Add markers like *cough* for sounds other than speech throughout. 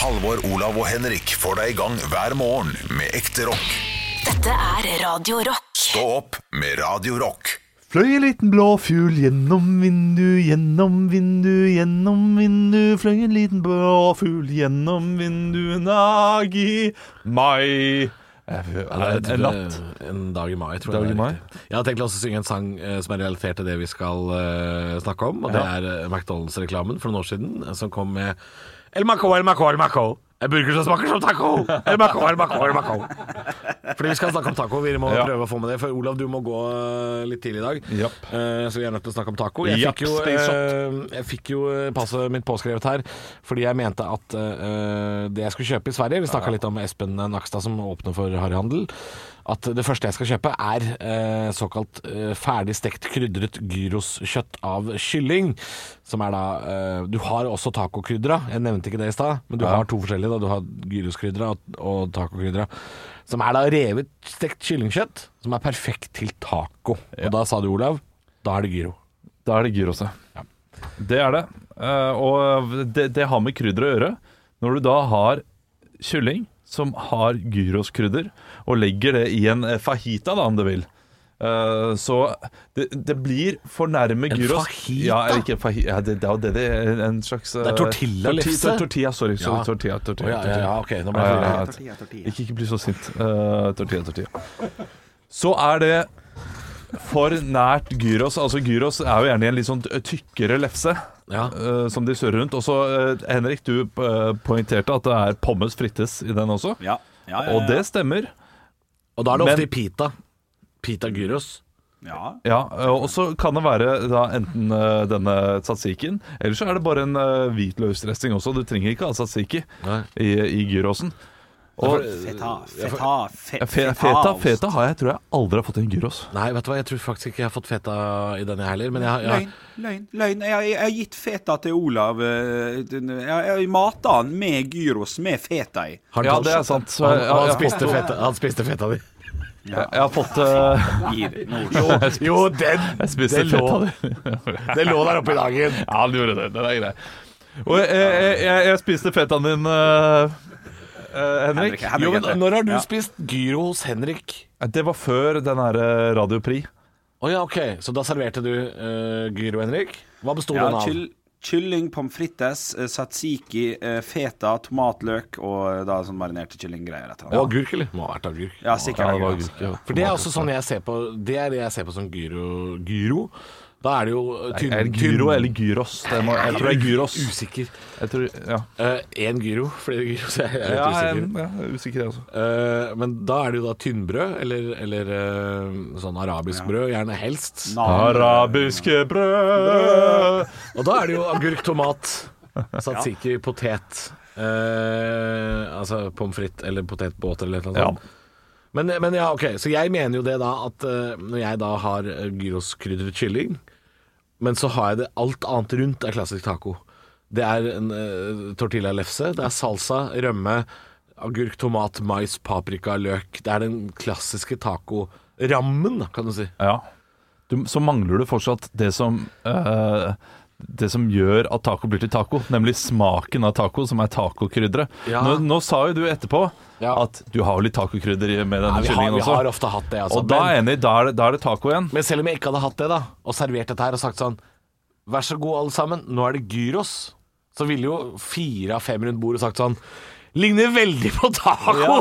Halvor, Olav og Henrik får deg i gang hver morgen med ekte rock. Dette er Radio Rock. Stå opp med Radio Rock. Fløy en liten blå fugl gjennom vindu, gjennom vindu, gjennom vindu. Fløy en liten blå fugl gjennom vindu, nagi mai. En, en natt. En dag i mai, tror Dag jeg. i det er mai? Jeg har tenkt å synge en sang eh, som er relatert til det vi skal eh, snakke om. Og det er eh, McDonald's-reklamen for noen år siden eh, som kom med El Maco, El Maco, El Maco. En burger som smaker som taco! El Maco, El Maco, El Maco. Fordi vi skal snakke om taco. Vi må Ja. prøve å få med det. For Olav, du må gå eh, litt tidlig i dag. Yep. Eh, så vi er nødt til å snakke om taco. Jeg yep, fikk jo, eh, jeg fikk jo passet mitt påskrevet her fordi jeg mente at det jeg skulle kjøpe i Sverige Vi snakka litt om Espen Nakstad som åpner for harryhandel. At det første jeg skal kjøpe, er eh, såkalt eh, ferdig stekt krydret gyroskjøtt av kylling. Som er da eh, Du har også tacokrydra. Jeg nevnte ikke det i stad, men du Ja. har to forskjellige. da Du har gyroskrydra og, og tacokrydra. Som er da revet stekt kyllingkjøtt, som er perfekt til taco. Og da sa du, Olav, da er det gyro. Da er det gyros, ja. Det er det. Eh, og det, det har med krydder å gjøre. Når du da har kylling som har gyroskrydder, og legger det i en eh, fajita, da, om du vil. Uh, så det, det blir for nærme En gyros fajita? Ja, ikke fajita ja, det, det er jo det det er. En slags uh, Det er tortillalefse? torti- Tortilla, sorry. sorry Ja. tortilla, tortilla, Å, ja, ja, ja, ok, nå ble jeg ja, Tortilla, tortilla. Ikke, ikke bli så sint. Uh, tortilla, tortilla. Så er det for nært gyros. Altså Gyros er jo gjerne i en litt sånn tykkere lefse Ja. uh, som de surrer rundt. Og så, eh, Henrik, du eh, poengterte at det er pommes frites i den også. Ja. Ja, ja, ja. Og det stemmer. Og da er det ofte Men- i pita. Pita gyros. ja. Ja, Og så kan det være da enten uh, denne tzatziken, eller så er det bare en uh, hvitløksdressing også. Du trenger ikke ha tzatziki i, i gyrosen. Og Feta, feta, fe, feta, feta, feta har jeg tror jeg aldri har fått i en gyros. Nei, vet du hva, jeg tror faktisk ikke jeg har fått feta i denne heller. Men jeg, jeg, Løgn, løgn, løgn. Jeg, jeg, jeg har gitt feta til Olav. eh, Jeg, jeg mata han med gyros med feta i. Ja, det er sant. Så Han, han, jeg, spiste feta, han spiste feta di. Jeg, jeg har fått uh. *laughs* Jo, den, Det den, lå, *laughs* den lå der oppe i dagen. Ja, den gjorde det. Den er grei. Og jeg, jeg, jeg, jeg spiste fetaen din, uh, uh, Henrik. Henrik, Henrik Jo, men. Når har du Ja. spist gyro hos Henrik? Det var før den her eh, Radio Prix. Å ja, ok. Så da serverte du uh, gyro, Henrik? Hva besto Ja, den av? kyll, kylling, pommes frites, satsiki, eh, feta, tomatløk og eh, da sånn marinerte kyllinggreier. Og agurk, eller? Må ha vært agurk. Ja, sikkert. Ja, det agurk. agurk, ja. For det er også sånn jeg ser på Det er det jeg ser på som gyro. gyro. Da er det jo tynn, Er det gyro eller gyros? Det må, jeg tror det er gyros. Usikker. Jeg tror, ja. Én gyro, flere gyros. *laughs* jeg er litt Ja, usikker. En, ja, er usikker, jeg også. Uh, men da er det jo da tynnbrød, eller, eller uh, sånn arabisk brød, gjerne helst. Arabiske brød Og da er det jo agurk, tomat, *laughs* tzatziki, potet. eh, altså pommes frites eller potetbåter eller noe Ja. sånt. Men, men ja, ok, så jeg mener jo det da at eh, når jeg da har gyroskrydret kylling, men så har jeg det alt annet rundt er klassisk taco. Det er en uh, tortillalefse, det er salsa, rømme, agurk, tomat, mais, paprika, løk. Det er den klassiske tacorammen, kan du si. Ja. Du, så mangler du fortsatt det som eh, Det som gjør at taco blir til taco, nemlig smaken av taco, som er tacokrydderet. Ja. Nå, nå sa jo du etterpå Ja. at du har jo litt tacokrydder med denne vi, kyllingen vi også. har ofte hatt det, altså. og da jeg enig, da er, det, da er det taco igjen. Men selv om jeg ikke hadde hatt det, da, og servert dette her og sagt sånn Vær så god, alle sammen, nå er det gyros. Så ville jo fire av fem rundt bordet sagt sånn Ligner veldig på taco!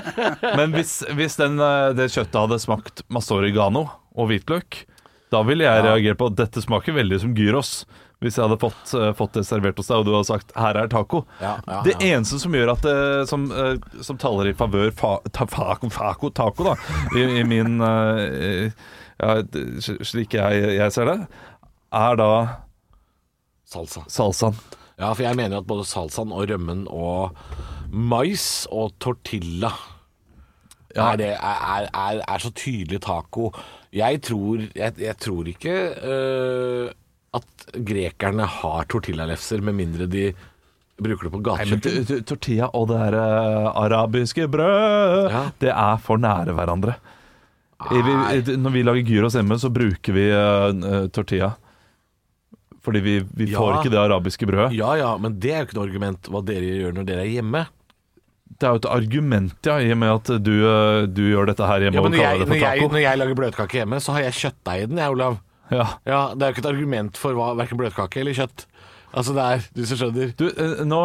*laughs* Men hvis, hvis den, eh, det kjøttet hadde smakt masse oregano og hvitløk, da ville jeg reagert på at dette smaker veldig som gyros. Hvis jeg hadde fått, uh, fått det servert hos deg, og du hadde sagt 'her er taco'. Ja, ja, det eneste som gjør at det, som, uh, som taler i favør fa, ta, faco, faco, taco, da, i, i min ja, Slik jeg, jeg ser det, er da Salsa. salsaen. Ja, for jeg mener at både salsaen og rømmen og mais og tortilla Ja. er, det, er, er, er så tydelig taco. Jeg tror, jeg, jeg tror ikke øh, at grekerne har tortillalefser, med mindre de bruker det på gatekjøkken. tortilla og det her eh, arabiske brød, Ja. det er for nære hverandre. I, vi, når vi lager gyros hjemme, så bruker vi eh, tortilla. Fordi vi, vi Ja. får ikke det arabiske brødet. Ja ja, men det er jo ikke noe argument hva dere gjør når dere er hjemme. Det er jo et argument, ja, i og med at du, eh, du gjør dette her hjemme Ja, når jeg, når, jeg, når jeg lager bløtkake hjemme, så har jeg kjøttdeig i den, jeg, Olav. Ja. Ja, Det er jo ikke et argument for hva, hverken bløtkake eller kjøtt. Altså, det er Du som skjønner. Du, eh, nå,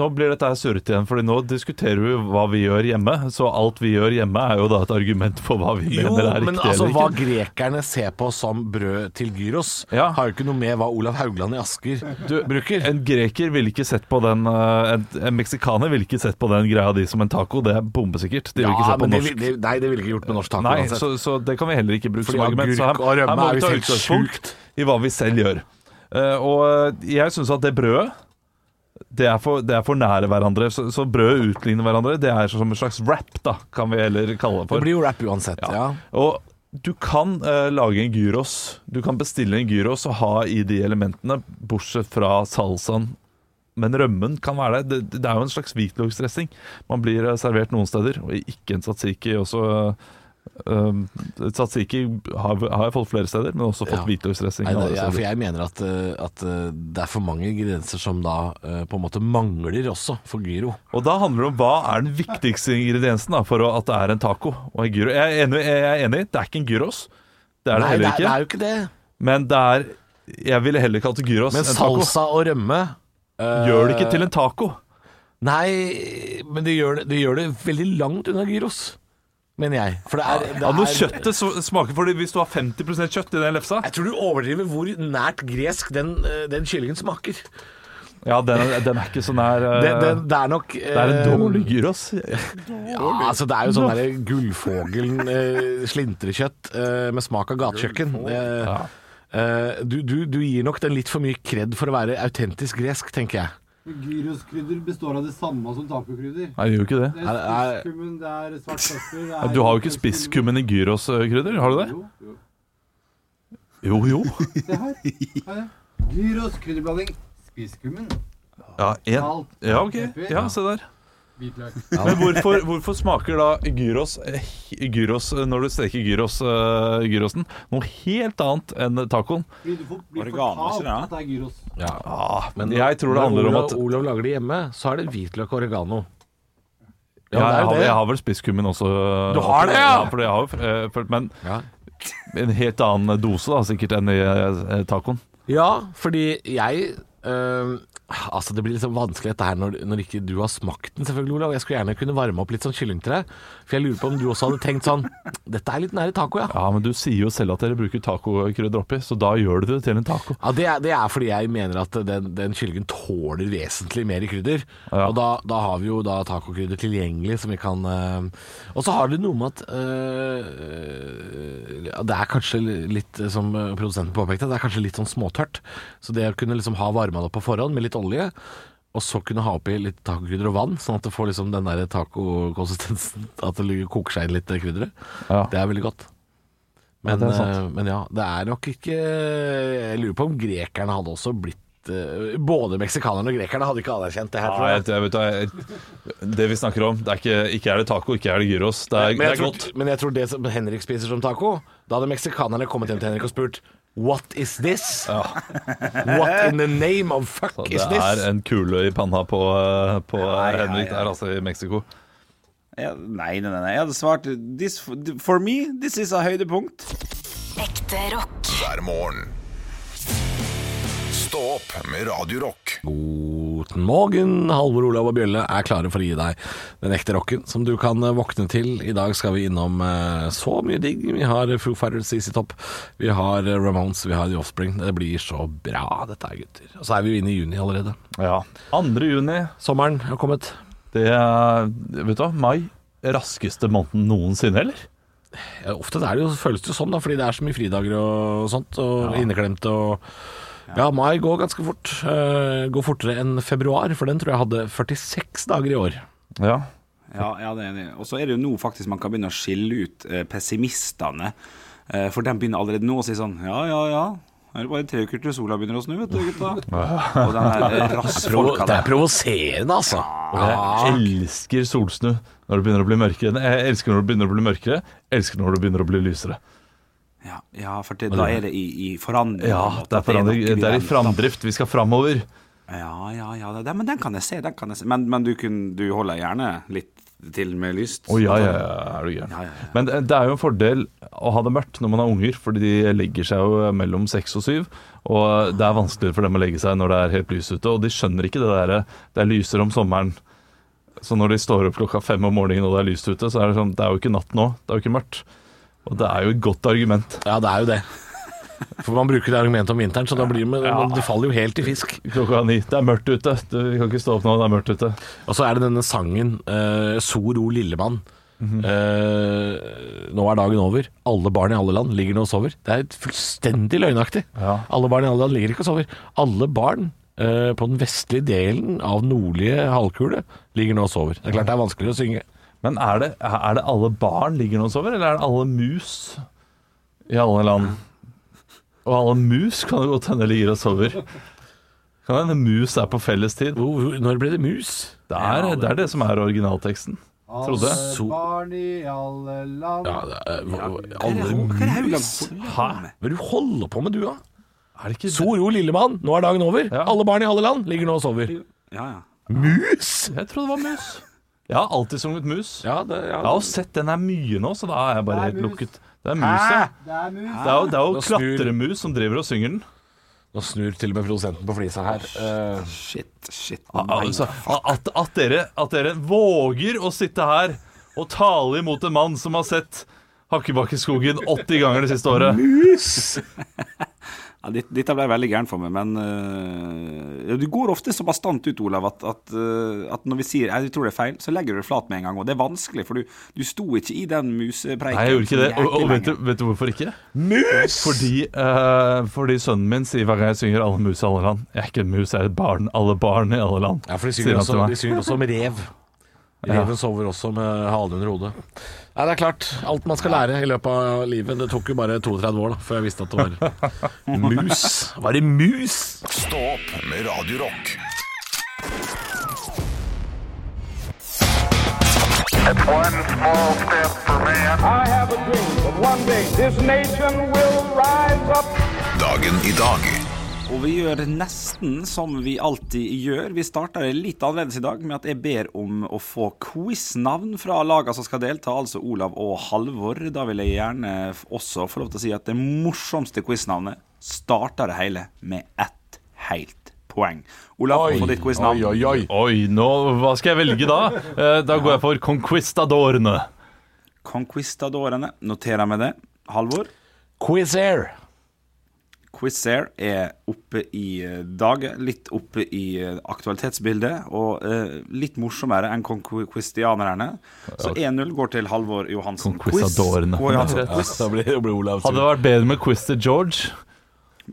nå blir dette her surrete igjen, Fordi nå diskuterer vi hva vi gjør hjemme. Så alt vi gjør hjemme, er jo da et argument for hva vi Jo, mener er riktig men altså, hva grekerne ser på som brød til gyros, Ja. har jo ikke noe med hva Olav Haugland i Asker bruker. En greker ville ikke sett på den eh, En, en meksikaner ville ikke sett på den greia di som en taco. Det er bombesikkert. De vil ikke Ja, se på norsk. De, de, nei, det ville ikke gjort med norsk taco Nei, så, så det kan vi heller ikke bruke Fordi som argument. Så her, og rømme må vi ta utgangspunkt i hva vi selv gjør. Eh, og jeg syns at det brødet det er, for, det er for nære hverandre. Så, så brød utligner hverandre. Det er som en slags wrap, da, kan vi heller kalle det for. Det blir jo rap uansett, ja. Og du kan uh, lage en gyros. Du kan bestille en gyros og ha i de elementene, bortsett fra salsaen. Men rømmen kan være det. Det, det er jo en slags hvitløksdressing. Man blir eh, servert noen steder, og ikke en tzatziki. Også, um, tzatziki har, har jeg fått flere steder, men også fått Ja. hvitløksdressing. Ja, for jeg mener at, eh, at eh, det er for mange ingredienser som da eh, på en måte mangler også for gyro. Og da handler det om hva er den viktigste ingrediensen da, for at det er en taco og en gyro. Jeg er enig, jeg er enig det er ikke en gyros. Det er det Nei, det heller er, det ikke. er jo ikke det. Men det er Jeg ville heller kalt det gyros Men enn taco. salsa og rømme uh, Gjør det ikke til en taco. Nei, men det gjør det, det gjør det veldig langt unna gyros, mener jeg. For det er, det Ja, når kjøttet smaker for det, Hvis du har 50% kjøtt i den lefsa Jeg tror du overdriver hvor nært gresk den, eh, den kyllingen smaker. Ja, den den er ikke så nær eh, Det, det, det er nok Det er en dårlig gyros. Ja, altså det er jo sånn derre gullfogelen eh, slintrekjøtt eh, med smak av gatekjøkken. Eh, Ja. eh, du, du, du gir nok den litt for mye kred for å være autentisk gresk, tenker jeg. Gyroskrydder består av det samme som tacokrydder. Nei, det gjør ikke det. Det Er- spisskummen, det er svart pepper det er Du har jo ikke spisskummen i gyroskrydder, har du det? Jo, jo. Jo, jo. *laughs* Se her. Her er. Gyros krydderblanding. Spisskummen. Ja, en. Salt. ja ok. pepper, Ja, se der. Hvitløk. Men hvorfor, hvorfor smaker da gyros, eh, gyros eh, når du steker gyros, uh, gyrosen noe helt annet enn tacoen? Du blir Oregano, fortalt det? at det er gyros. Ah, Men jeg tror det handler om at Olav lager det hjemme, så er det hvitløk og oregano. ja, det er jeg, har, jeg har vel spisskummen også. Du har det, ja? for jeg har, for- men Ja. en helt annen dose da, sikkert enn i tacoen. Ja, fordi jeg øh, Altså Det blir sånn vanskelig dette her når, når ikke du har smakt den, selvfølgelig, Olav. Jeg skulle gjerne kunne varme opp litt sånn kylling til deg. For jeg lurer på om du også hadde tenkt sånn Dette er litt nære taco, ja. Ja, men du sier jo selv at dere bruker tacokrydder oppi, så da gjør du det til en taco. Ja, det er, det er fordi jeg mener at den, den kyllingen tåler vesentlig mer i krydder. Ja. Og da, da har vi jo da tacokrydder tilgjengelig som vi kan øh, Og så har det noe med at øh, Det er kanskje litt, som produsenten påpekte, det er kanskje litt sånn småtørt. Så det å kunne liksom ha varma det opp på forhånd med litt olje, og så kunne ha oppi litt tacokrydder og vann, sånn at det får liksom den der tacokonsistensen, at det koker seg inn litt krydderet, Ja. det er veldig godt. Men, eh, men ja, det er nok ikke Jeg lurer på om grekerne hadde også blitt eh, Både meksikanerne og grekerne hadde ikke anerkjent det her, Ja, jeg, jeg. jeg det vi snakker om, det er ikke, ikke er det taco, ikke er det gyros. Det er, Men det er tror, godt. men jeg tror det som Henrik spiser som taco Da hadde meksikanerne kommet hjem til Henrik og spurt What is this? What in the name of fuck Så is det er en kule i panna på, på Ja, ja, Henrik ja. der, altså, i Mexico. Ja, nei, nei, nei. Jeg hadde svart this, For me, this is a høydepunkt. Ekte rock. hver morgen. Stå opp med Radio Rock. Guten morgen, Halvor Olav og Bjølle er klare for å gi deg den ekte rocken som du kan eh, våkne til. I dag skal vi innom eh, så mye digg. Vi har Foo Fighters, CC Top, vi har eh, Ramones, vi har The Offspring. Det blir så bra, dette her, gutter. Og så er vi jo inne i juni allerede. Ja. 2. juni, Sommeren har kommet. det er Vet du hva, mai. Raskeste måneden noensinne, eller? Ja, ofte er det jo, føles det jo sånn, da, fordi det er så mye fridager og sånt, og inneklemt og Ja, mai går ganske fort. Uh, går fortere enn februar, for den tror jeg hadde 46 dager i år. Ja. Ja, ja det er det. Og så er det jo nå faktisk man kan begynne å skille ut eh, pessimistene. Eh, for de begynner allerede nå å si sånn Ja, ja, ja. Det er bare tre uker til sola begynner å snu, vet du, gutta. Og den her eh, *laughs* rassfolka Det er provoserende, altså. Og jeg elsker solsnu når det begynner å bli mørkere. Jeg elsker når det begynner å bli mørkere. Jeg elsker når det begynner å bli lysere. Ja, ja for det, da er det i, i forandring. Ja, det er, forandring, det er, det er i framdrift. Vi skal framover. Ja, ja, ja. Det, men den kan jeg se. Den kan jeg se. Men, men du, kun, du holder gjerne litt til med lyst? Å ja, ja, ja, er du gæren. Ja, ja, ja. Men det det er jo en fordel å ha det mørkt når man har unger, fordi de legger seg jo mellom seks og syv. Og det er vanskeligere for dem å legge seg når det er helt lys ute. Og de skjønner ikke det derre Det er lysere om sommeren. Så når de står opp klokka fem om morgenen og det er lyst ute, så er det sånn Det er jo ikke natt nå. Det er jo ikke mørkt. Og det er jo et godt argument. Ja, det er jo det. For man bruker det argumentet om vinteren, så da blir det, Ja. det faller jo helt i fisk. Klokka ni. Det er mørkt ute. Du, vi kan ikke stå opp nå, det er mørkt ute. Og så er det denne sangen uh, 'So ro lillemann'. uh, nå er dagen over. Alle barn i alle land ligger nå og sover. Det er fullstendig løgnaktig. Ja. Alle barn i alle land ligger ikke og sover. Alle barn uh, på den vestlige delen av nordlige halvkule ligger nå og sover. Det er klart det er vanskeligere å synge. Men er det, er det alle barn ligger nå og sover, eller er det alle mus i alle land? Og alle mus kan det godt hende ligger og sover. Kan hende mus er på fellestid. Hvor- hvor- Når ble det mus? Det er, det er det som er originalteksten. Trodde. Alle barn i alle land Ja, det er, hva- Hva alle Hva er det mus? Hæ? Hva er det du holder på med, du, da? Er det ikke So lille lillemann, nå er dagen over. Ja. Alle barn i alle land ligger nå og sover. Ja, ja. Mus? Jeg trodde det var mus. Jeg har alltid sunget mus. Ja, det, ja. Jeg har jo sett den er mye nå, så da er jeg bare er helt mus. lukket. Det er mus, ja. Det er mus. Det er jo, det er jo Nå snur- klatremus som driver og synger den. Nå snur til og med produsenten på flisa her. Uh, Shit, shit. Altså, at, at, dere, at dere våger å sitte her og tale imot en mann som har sett Hakkebakkeskogen 80 ganger det siste året. *laughs* Ja, dette ble veldig gærent for meg, men uh, Du går ofte så bastant ut, Olav, at, at, uh, at når vi sier jeg tror det er feil, så legger du det flat med en gang. Og det er vanskelig, for du, du sto ikke i den musepreiken. Nei, jeg gjorde ikke det. Og, og vet, du, vet du hvorfor ikke? Mus! Fordi, uh, fordi sønnen min sier hver gang jeg synger 'Alle mus i alle land'. Jeg er ikke en mus, jeg er et barn. Alle barn i alle land. ja, for de synger, også, de synger også om rev. Reven sover også med halen under hodet. Nei, det er klart. Alt man skal lære i løpet av livet. Det tok jo bare 32 år da, før jeg visste at det var *laughs* mus. Var det mus? Stå opp med Radio Rock. One small step for man. I have a dream that one day this nation will rise up. Dagen i dag. Og vi gjør nesten som vi alltid gjør. Vi starter litt annerledes i dag med at jeg ber om å få quiznavn fra lagene som skal delta, altså Olav og Halvor. Da vil jeg gjerne også få lov til å si at det morsomste quiznavnet starter det hele med ett helt poeng. Olav, få ditt quiznavn. oi, oi. Oi, nå, hva skal jeg velge da? Eh, da går jeg for Conquistadorene. Conquistadorene. Noterer meg det. Halvor. Quiz Air. Quizair er oppe i dag dagen, litt oppe i eh, aktualitetsbildet, og uh, litt morsommere enn conquistianerne. Så 1-0 går til Halvor Johansen. Conquistadorene. Quiz, Johansen. Ja. Da blir, da blir Hadde det vært bedre med Quiz til George?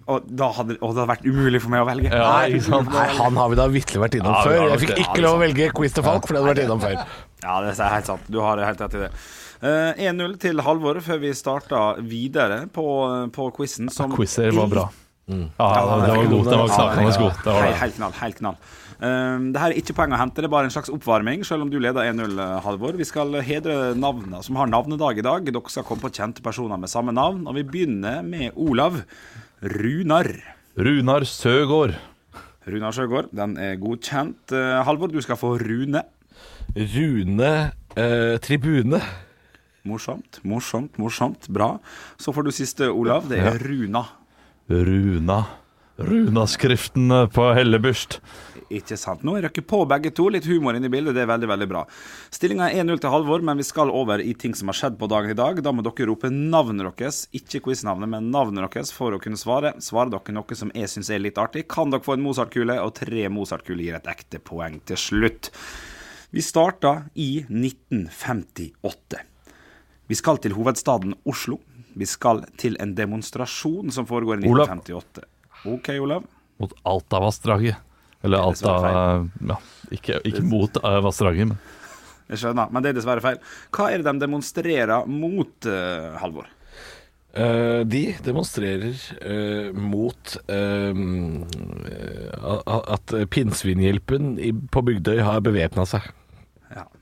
Og da hadde og det hadde vært umulig for meg å velge. Ja, Nei, ikke sant? Nei, han har vi da vitterlig vært innom Ja, før. Jeg fikk ikke lov å velge quiz til Falk, for det hadde vært innom før. Ja, det er helt sant. Du har helt rett i det. Eh, 1-0 til Halvor før vi starta videre på, på quizen. som Quizer var bra. Mm. Ja, det var god. Det var knakende god. Det var Helt, det. helt knall. Helt knall. Um, det her er ikke poeng å hente, det er bare en slags oppvarming, selv om du leder 1-0, Halvor. Vi skal hedre navnene som har navnedag i dag. Dere skal komme på kjente personer med samme navn. Og vi begynner med Olav Runar. Runar Søgaard. Runar Søgaard, den er godkjent. Uh, Halvor, du skal få Rune. Rune eh, Tribune. Morsomt, morsomt, morsomt. Bra. Så får du siste, Olav. Det er Runa. Runa. Runaskriften på Hellebyrst. Ikke sant. Nå er dere på begge to. Litt humor inn i bildet, det er veldig veldig bra. Stillinga er 1-0 til Halvor, men vi skal over i ting som har skjedd på dagen i dag. Da må dere rope navnet deres, ikke quiznavnet, men navnet deres for å kunne svare. Svarer dere noe som jeg syns er litt artig, kan dere få en Mozart-kule, og tre Mozart-kuler gir et ekte poeng til slutt. Vi starta i 1958. Vi skal til hovedstaden Oslo. Vi skal til en demonstrasjon som foregår i Olav. 1958. OK, Olav. Mot Altavassdraget. Eller er Alta Ja, ikke, ikke mot uh, vassdraget, men Jeg skjønner, men det er dessverre feil. Hva er det de demonstrerer mot, uh, Halvor? Uh, de demonstrerer uh, mot eh, a- at pinnsvinhjelpen på Bygdøy har bevæpna seg.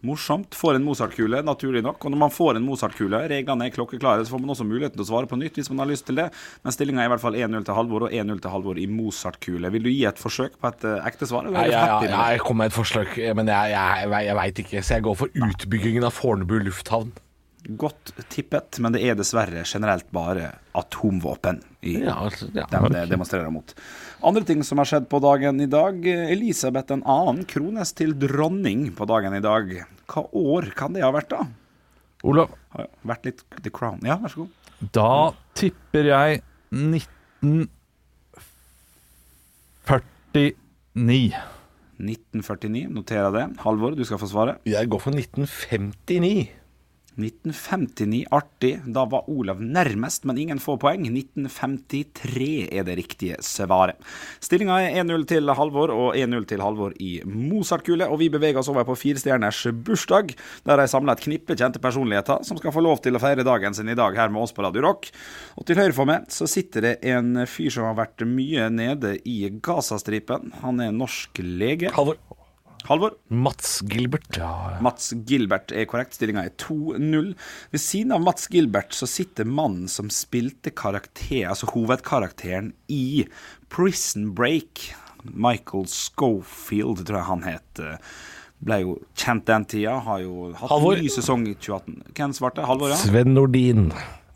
Ja, morsomt. Får en Mozart-kule, naturlig nok. Og når man får en Mozart-kule, reglene er klokkeklare, så får man også muligheten til å svare på nytt hvis man har lyst til det. Men stillinga er i hvert fall 1-0 til Halvor og 1-0 til Halvor i Mozart-kule. Vil du gi et forsøk på et eh, ekte svar? eller Nei, ja, ja, happy jeg, kom med et forslag, men jeg, jeg, jeg, jeg veit ikke. Så jeg går for utbyggingen av Fornebu lufthavn. Godt tippet, men det er dessverre generelt bare atomvåpen i Ja, altså, ja. de det demonstrerer mot. Andre ting som har skjedd på dagen i dag. Elisabeth 2. krones til dronning på dagen i dag. Hva år kan det ha vært, da? Olav, Har vært litt The Crown. Ja, vær så god. da tipper jeg 1949. 1949, noterer det. Halvor, du skal få svaret. Jeg går for 1959. 1959, artig. Da var Olav nærmest, men ingen får poeng. 1953 er det riktige svaret. Stillinga er 1-0 til Halvor og 1-0 til Halvor i Mozart-kule. Og vi beveger oss over på firestjerners bursdag, der jeg samler et knippe kjente personligheter som skal få lov til å feire dagen sin i dag her med oss på Radio Rock. Og til høyre for meg så sitter det en fyr som har vært mye nede i Gazastripen. Han er norsk lege. Halvor. Halvor? Mats Gilbert. Mats Gilbert er korrekt. Stillinga er 2-0. Ved siden av Mats Gilbert så sitter mannen som spilte karakter, altså hovedkarakteren i Prison Break. Michael Schofield, tror jeg han het. Ble jo kjent den tida. Har jo hatt Halvor. ny sesong i 2018. Hvem svarte? Halvor, ja? Sven Nordin.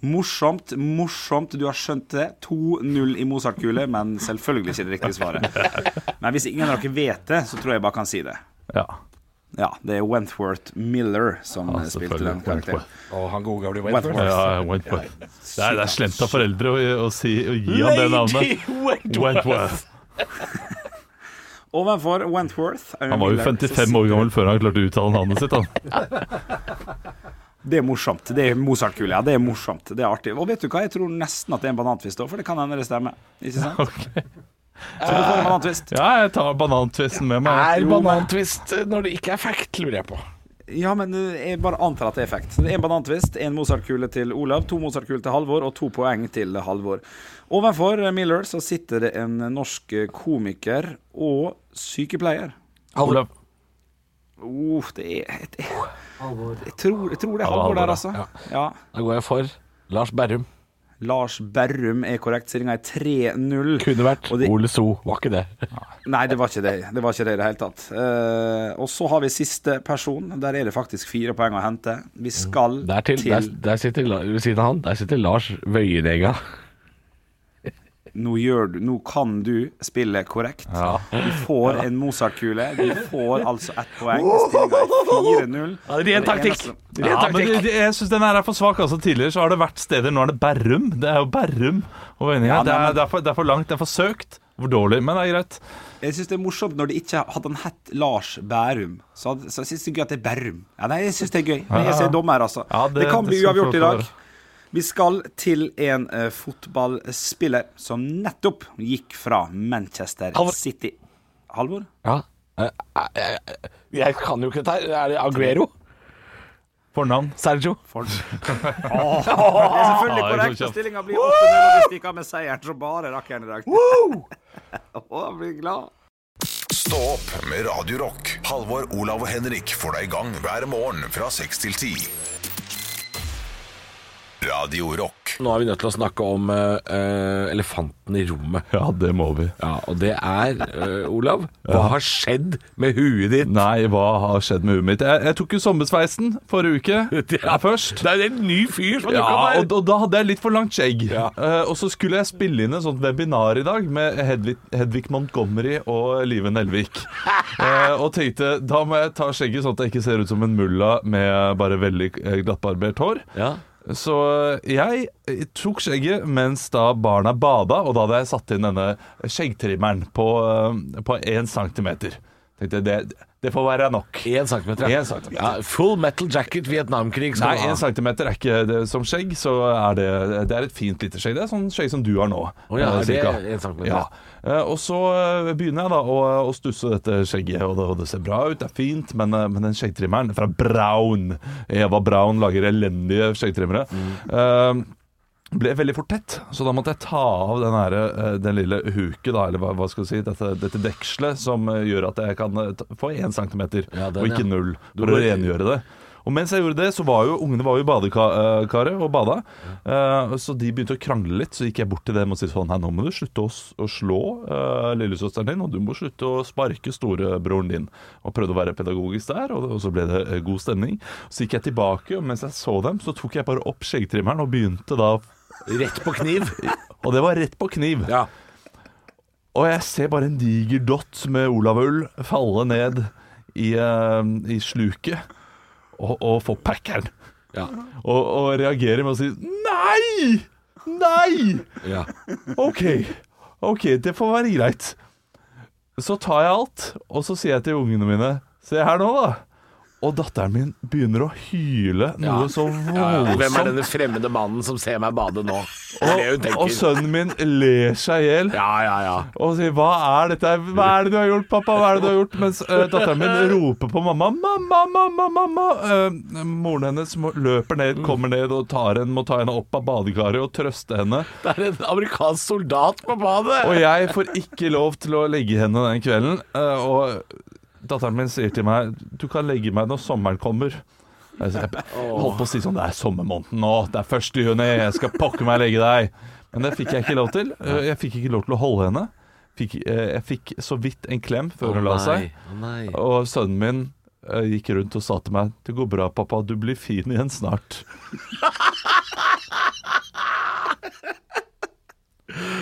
Morsomt, morsomt. Du har skjønt det. 2-0 i Mozart-kule, men selvfølgelig ikke det riktige svaret. Men hvis ingen av dere vet det, så tror jeg bare kan si det. Ja. Ja, det er Wentworth Miller som Ja, spilte den karakteren. Og han gode gamle Wentworth. Ja, Wentworth. Det er, det er slemt av foreldre å, å, si, å gi ham det navnet. Wentworth. Ovenfor Wentworth Han var jo 55 år gammel før han klarte å uttale navnet sitt. Han. *laughs* Det er morsomt. Det er Mozart-kule. Ja, det er morsomt. Det er artig. Og vet du hva, jeg tror nesten at det er en banantvist òg, for det kan hende det stemmer. Ikke sant? *laughs* Okay. Så du får en banantvist. Ja, jeg tar banantvisten med meg. Er banantvist når det ikke er fact, lurer jeg på. Ja, men uh, jeg bare antar at det er effekt. Er en banantvist, en Mozart-kule til Olav, to Mozart-kuler til Halvor og to poeng til Halvor. Ovenfor Miller så sitter det en norsk komiker og sykepleier. Olav. Oh, det er det, jeg, tror, jeg tror det er Halvor der, altså. ja. Ja. Da går jeg for Lars Berrum. Lars Berrum er korrekt. Stillinga er 3-0. Kunne vært det- Ole So. Var ikke det. *laughs* Nei, det var ikke det. Det var ikke det i det hele tatt. Uh, og så har vi siste person. Der er det faktisk fire poeng å hente. Vi skal Der, til, der, der sitter, ved siden av han Der sitter Lars Wøyenenga. Nå, gjør du, nå kan du spille korrekt. Du får en Mozart-kule. Du får altså ett poeng. Stillinga er 4-0. Ja, ren taktikk. Ja, men det, det, jeg syns den her er for svak. Altså, tidligere så har det vært steder. Nå er det Bærum. Det er jo Bærum og. Ja, det, er, det, er for- det er for langt. Det er for søkt. For dårlig. Men det er greit. Jeg syns det er morsomt når de ikke hadde han hett Lars Bærum. Så, så jeg syns det er gøy at det er Bærum. Ja, nei, jeg syns det er gøy. Men jeg ser dommer, altså. Ja, det, det- kan det bli uavgjort i dag. Vi skal til en uh, fotballspiller som nettopp gikk fra Manchester Halvor. City. Halvor? Ja. Uh, uh, Jeg kan jo ikke dette her. Er det Aguero? Fornavn. Sergio? *laughs* Det er selvfølgelig korrekt. og Stillinga blir 8-0, og vi stikker av med seieren. Så bare rakkeren i dag. *laughs* Jeg blir glad. Stå opp med Radio Rock. Halvor, Olav og Henrik får deg i gang hver morgen fra 6 til 10. Radio Rock. Nå er vi nødt til å snakke om eh, elefanten i rommet. Ja, det må vi. Ja, Og det er, uh, Olav, hva har skjedd med huet ditt? Nei, hva har skjedd med huet mitt? Jeg, jeg tok jo sommersveisen forrige uke. *laughs* Ja, først. Det er en ny fyr som Ja, og, og da hadde jeg litt for langt skjegg. Ja. Uh, og så skulle jeg spille inn en sånt webinar i dag med Hedvig, Hedvig Montgomery og Live Nelvik. *laughs* Eh, og tenkte da må jeg ta skjegget sånn at jeg ikke ser ut som en mulla med bare veldig glattbarbert hår. Ja. Så jeg tok skjegget mens da barna bada, og da hadde jeg satt inn denne skjeggtrimmeren på, én 1 centimeter. Tenkte jeg, det, det får være nok. Én centimeter. En centimeter. Ja, full metal jacket, Vietnamkrig skal Nei, du ha. en centimeter er ikke det som skjegg, så er det, det er et fint lite skjegg. Det er sånn skjegg som du har nå. Oh, ja, eh, er det en centimeter? Ja. Eh, Og så eh, begynner jeg da å, å stusse dette skjegget, og det, og det ser bra ut, det er fint, men, men den skjeggtrimmeren fra Braun Eva Braun lager elendige skjeggtrimmere. Mm. Eh, ble veldig fort tett, så da måtte jeg ta av den, her, eh, den lille huket, da, eller hva, hva skal du si, dette, dette dekselet som eh, gjør at jeg kan eh, få én centimeter, Ja, den, og ikke null, for å rengjøre det. Og mens jeg gjorde det, så var jo ungene var jo i badekaret og bada. Så de begynte å krangle litt. Så gikk jeg bort til dem og sa sånn Hei, nå må du slutte å, å slå uh, lillesøsteren din, og du må slutte å sparke storebroren din. Og prøvde å være pedagogisk der, og, og så ble det god stemning. Så gikk jeg tilbake, og mens jeg så dem, så tok jeg bare opp skjeggtrimmeren og begynte da Rett på kniv. Og det var rett på kniv. Ja. Og jeg ser bare en diger dott med olaull falle ned i, eh, i sluket og, og få packeren. Ja. Og, og reagerer med å si Nei! Nei! ja. OK, ok, det får være greit. Så tar jeg alt, og så sier jeg til ungene mine Se her nå, da. Og datteren min begynner å hyle noe så voldsomt. Hvem er denne fremmede mannen som ser meg bade nå? Det er det hun og, tenker. og sønnen min ler seg i hjel. Ja, ja, ja. og sier 'hva er dette, hva er det du har gjort, pappa', hva er det du har gjort? Mens uh, datteren min *laughs* roper på mamma 'mamma, mamma, mamma'. Uh, moren hennes løper ned, kommer ned og tar henne, må ta henne opp av badekaret og trøste henne. Det er en amerikansk soldat på badet! Og jeg får ikke lov til å legge henne den kvelden. Uh, og datteren min sier til meg 'du kan legge meg når sommeren kommer'. Jeg holdt på å si sånn 'det er sommermåneden nå, det er 1. juni, jeg skal pokker meg legge deg'. Men det fikk jeg ikke lov til. Jeg fikk ikke lov til å holde henne. Fikk, eh, jeg fikk så vidt en klem før hun la seg. Og sønnen min eh, gikk rundt og sa til meg 'Det går bra, pappa. Du blir fin igjen snart'. *laughs*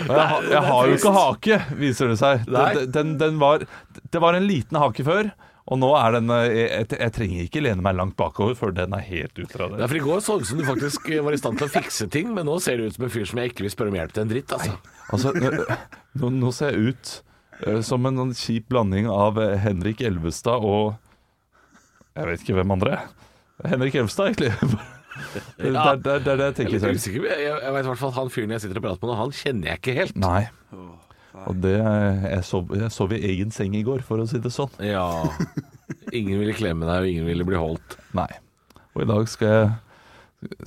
Og jeg, har- jeg har jo ikke hake, viser det seg. Den, den, den var, det var en liten hake før, og nå er den jeg, Jeg, jeg trenger ikke lene meg langt bakover før den er helt Ja, for I går så det ut som du faktisk var i stand til å fikse ting, men nå ser du ut som en fyr som jeg ikke vil spørre om hjelp til en dritt. altså. Altså, eh, nå, nå ser jeg ut uh, som en sånn kjip blanding av eh, Henrik Elvestad og Jeg vet ikke hvem andre. Henrik Elvestad, egentlig. Det er det, det, det jeg Jeg er tenker selv. Jeg, jeg, jeg vet i hvert fall at han fyren jeg sitter og prater med nå, han kjenner jeg ikke helt. Nei. Og det Jeg sov, jeg sov i egen seng i går, for å si det sånn. Ja, Ingen ville klemme deg, og ingen ville bli holdt. Nei. Og i dag skal jeg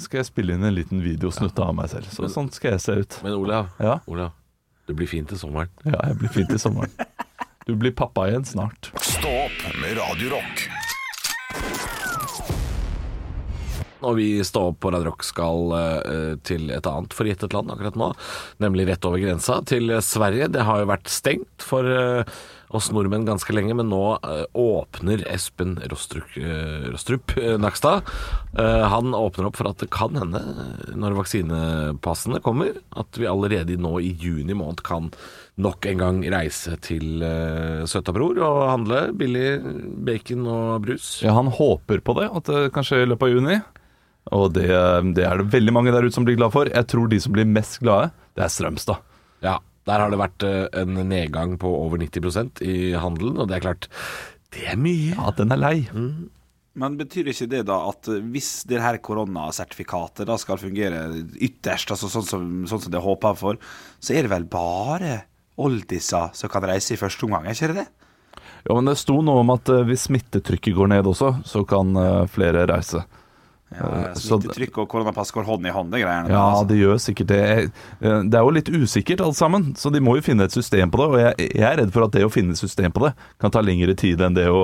Skal jeg spille inn en liten videosnutt av meg selv. Så sånn skal jeg se ut. Men Olav, Ja, Olav, du blir fint til sommeren. ja jeg blir fint i sommeren. *laughs* Du blir pappa igjen snart. Stå opp med Radio Og vi står opp på Radio Rock skal eh, til et annet forgjettet land akkurat nå, nemlig rett over grensa til Sverige. Det har jo vært stengt for eh, oss nordmenn ganske lenge, men nå eh, åpner Espen Rostrup, eh, Rostrup eh, Nakstad. Eh, han åpner opp for at det kan hende, eh, når vaksinepassene kommer, at vi allerede nå i juni måned kan nok en gang reise til Søtabror og handle billig bacon og brus. Ja, han håper på det, at det kan i løpet av juni. Og det, det er det veldig mange der ute som blir glad for. Jeg tror de som blir mest glade, det er Strømstad. Ja, der har det vært eh, en nedgang på over 90% i handelen, og det er klart, det er mye. Ja, den er lei. Men betyr ikke det da at eh, hvis det her koronasertifikatet da skal fungere ytterst, altså sånn som, sånn som det er håpa for, så er det vel bare oldiser som kan reise i første omgang, er ikke det det? Jo, men det sto noe om at eh, hvis smittetrykket går ned også, så kan flere reise. Ja, så- Smittetrykk og koronapass går hånd i hånd, det greiene. der, Ja, altså. det gjør sikkert det. Eh, Det er jo litt usikkert alt sammen, så de må jo finne et system på det. Og jeg, jeg er redd for at det å finne et system på det kan ta lengre tid enn det, å,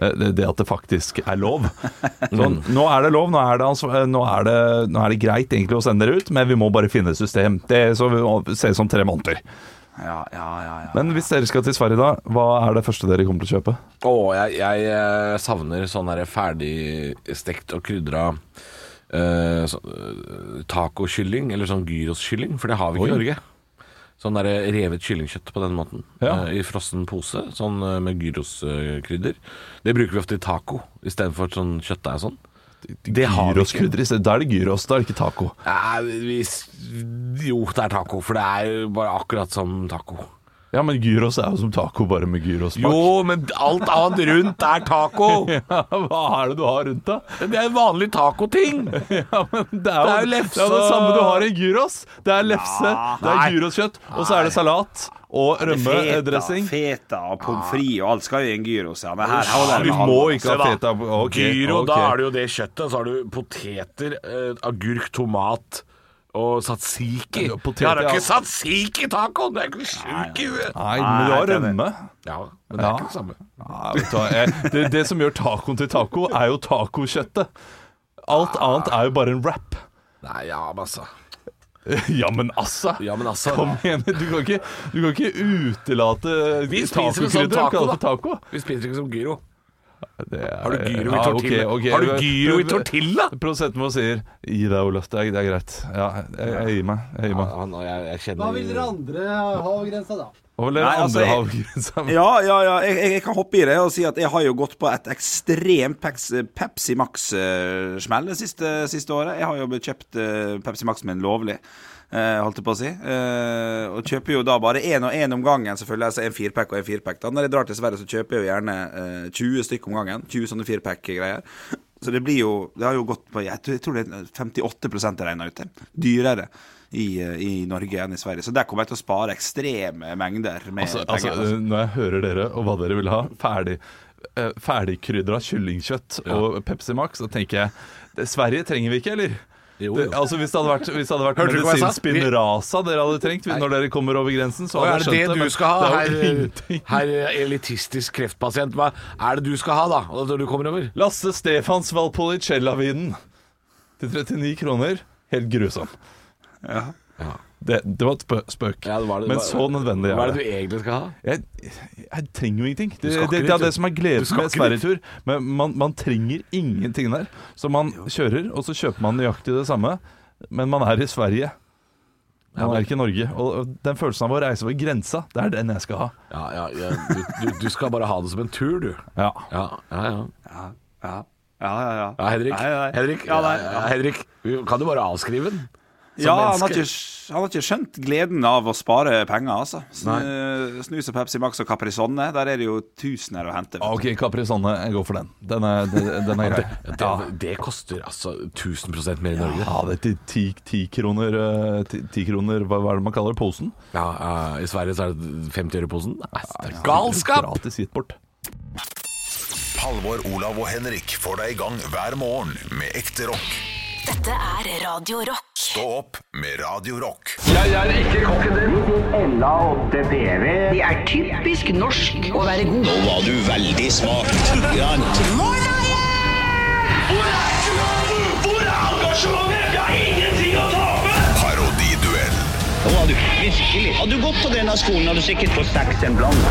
eh, det at det faktisk er lov. Så nå er det lov, nå er det, nå, er det, nå er det greit egentlig å sende dere ut, men vi må bare finne et system. Det så vi ser se som tre måneder. Ja, ja, ja. Men hvis dere skal til Sverige da, hva er det første dere kommer til å kjøpe? Å, jeg, jeg eh, savner sånn der ferdigstekt og krydra uh, så, eh, tacokylling, eller sånn gyroskylling, for det har vi ikke i Norge. Sånn der revet kyllingkjøtt på den måten, Ja. Uh, i frossen pose, sånn uh, med gyroskrydder. Det bruker vi ofte i taco, istedenfor sånn kjøttdeig og sånn. Vi i stedet. Da er det gyros, da er det ikke taco. Nei, hvis, jo, det er taco, for det er jo bare akkurat som taco. Ja, men gyros er jo som taco, bare med gyrosmak. Jo, men alt annet rundt er taco! *laughs* Ja, hva er det du har rundt da? Det er vanlig tacoting! *laughs* Ja, men det er jo Det er jo det, er jo det samme du har i gyros. Det er lefse, det er gyroskjøtt, og så er det salat og rømmedressing. Feta og pommes frites og alt skal jo i en gyros. Ja. Men her holder Du det med må ikke ha feta. okay, Gyro, okay. da er det jo det kjøttet. Så har du poteter, eh, agurk, tomat og satsiki. Ja, potet, Jeg har ikke satsiki taco! Det er ikke sjuk i huet! Nei, men du har rømme. Ja, men det er ikke det samme. Du jeg, det, det som gjør tacoen til taco, er jo tacokjøttet. Alt annet er jo bare en wrap. Nei, ja, altså. *laughs* Ja, men assa! Ja, men altså. Kom igjen, du kan ikke, du kan ikke utelate Vi spiser det som taco, da. taco. Vi spiser ikke som gyro. Det er- Har du gyro i Ja, tortilla? okay. ok. Har du gyro i tortilla? Produsenten vår sier 'gi deg, Olaf'. Det er, det er greit. Ja, jeg, jeg gir meg. Jeg gir meg. Han, og jeg, jeg kjenner Hva vil dere andre ha over grensa, da? Og Nei, altså, andre jeg- Ja, ja, ja. Jeg, jeg, jeg kan hoppe i det og si at jeg har jo gått på et ekstremt Pepsi, Max-smell det siste, siste året. Jeg har jo kjøpt eh, Pepsi Max min lovlig. eh, holdt jeg på å si. Eh, og kjøper jo da bare én og én om gangen, selvfølgelig. Altså en firpack og en firpack. Da Når jeg drar til Sverige, så kjøper jeg jo gjerne eh, 20 stykker om gangen. 20 sånne firpack-greier. Så det blir jo Det har jo gått på Jeg tror, jeg det er 58 regna ut til. Dyrere. I, eh, I Norge enn i Sverige. Så der kommer jeg til å spare ekstreme mengder med Altså, penger. altså, når jeg hører dere og hva dere vil ha, ferdig eh, ferdigkrydra kyllingkjøtt og Pepsi Max, så tenker jeg det, Sverige trenger vi ikke, eller? Jo, Det, altså Hvis det hadde vært, hvis det hadde vært medisinsk spinraza dere hadde trengt når dere kommer over grensen, så hadde jeg jeg det skjønt det det du skal ha, det er jo herr her elitistisk kreftpasient? Hva er det du skal ha, da, når du kommer over? Lasse Stefans Valpolicella-vinen til 39 kroner. Helt grusom. Ja. Det, det var et spøk. Ja, det var det- Men så nødvendig Hva er det det. du egentlig skal ha? Jeg, jeg trenger jo ingenting. Det, det, det er det som er Du gleden med. Sverigetur. Men man, man trenger ingenting der. Så man kjører, og så kjøper man nøyaktig det samme. Men man er i Sverige. Man er ikke i Norge. Og og den følelsen av å reise over grensa, det er den jeg skal ha. Ja, ja, ja. Du, du, du skal bare ha det som en tur, du. Ja. Ja, ja, ja. Ja, ja, ja. ja, ja. ja Henrik, Nei, nei. Henrik, Ja, nei, ja, Henrik, kan du bare avskrive den? Ja, han har, ikke, han har ikke skjønt gleden av å spare penger, altså. Snu, snus og Pepsi Max og Caprisonne, der er det jo tusener å hente. du. Ok, Caprisonne, jeg går for den. Den er, den, er grei. Det, det koster altså 1000% mer i Norge. Ja, det er ti, ti kroner, eh, ti, ti kroner hva, hva er det man kaller det? Posen? Ja, uh, I Sverige så er det 50 øre posen. Nei, Det er galskap! Gratis gitt bort. Halvor, Olav og Henrik får deg i gang hver morgen med ekte rock. Dette er Radio Rock. Stå opp med Radio Rock. Det er typisk norsk å være god. Nå var du veldig smak. Hvor er engasjementet? Hvor er ingenting Var du virkelig. Hadde du gått på denne skolen, hadde du sikkert fått seks en blant.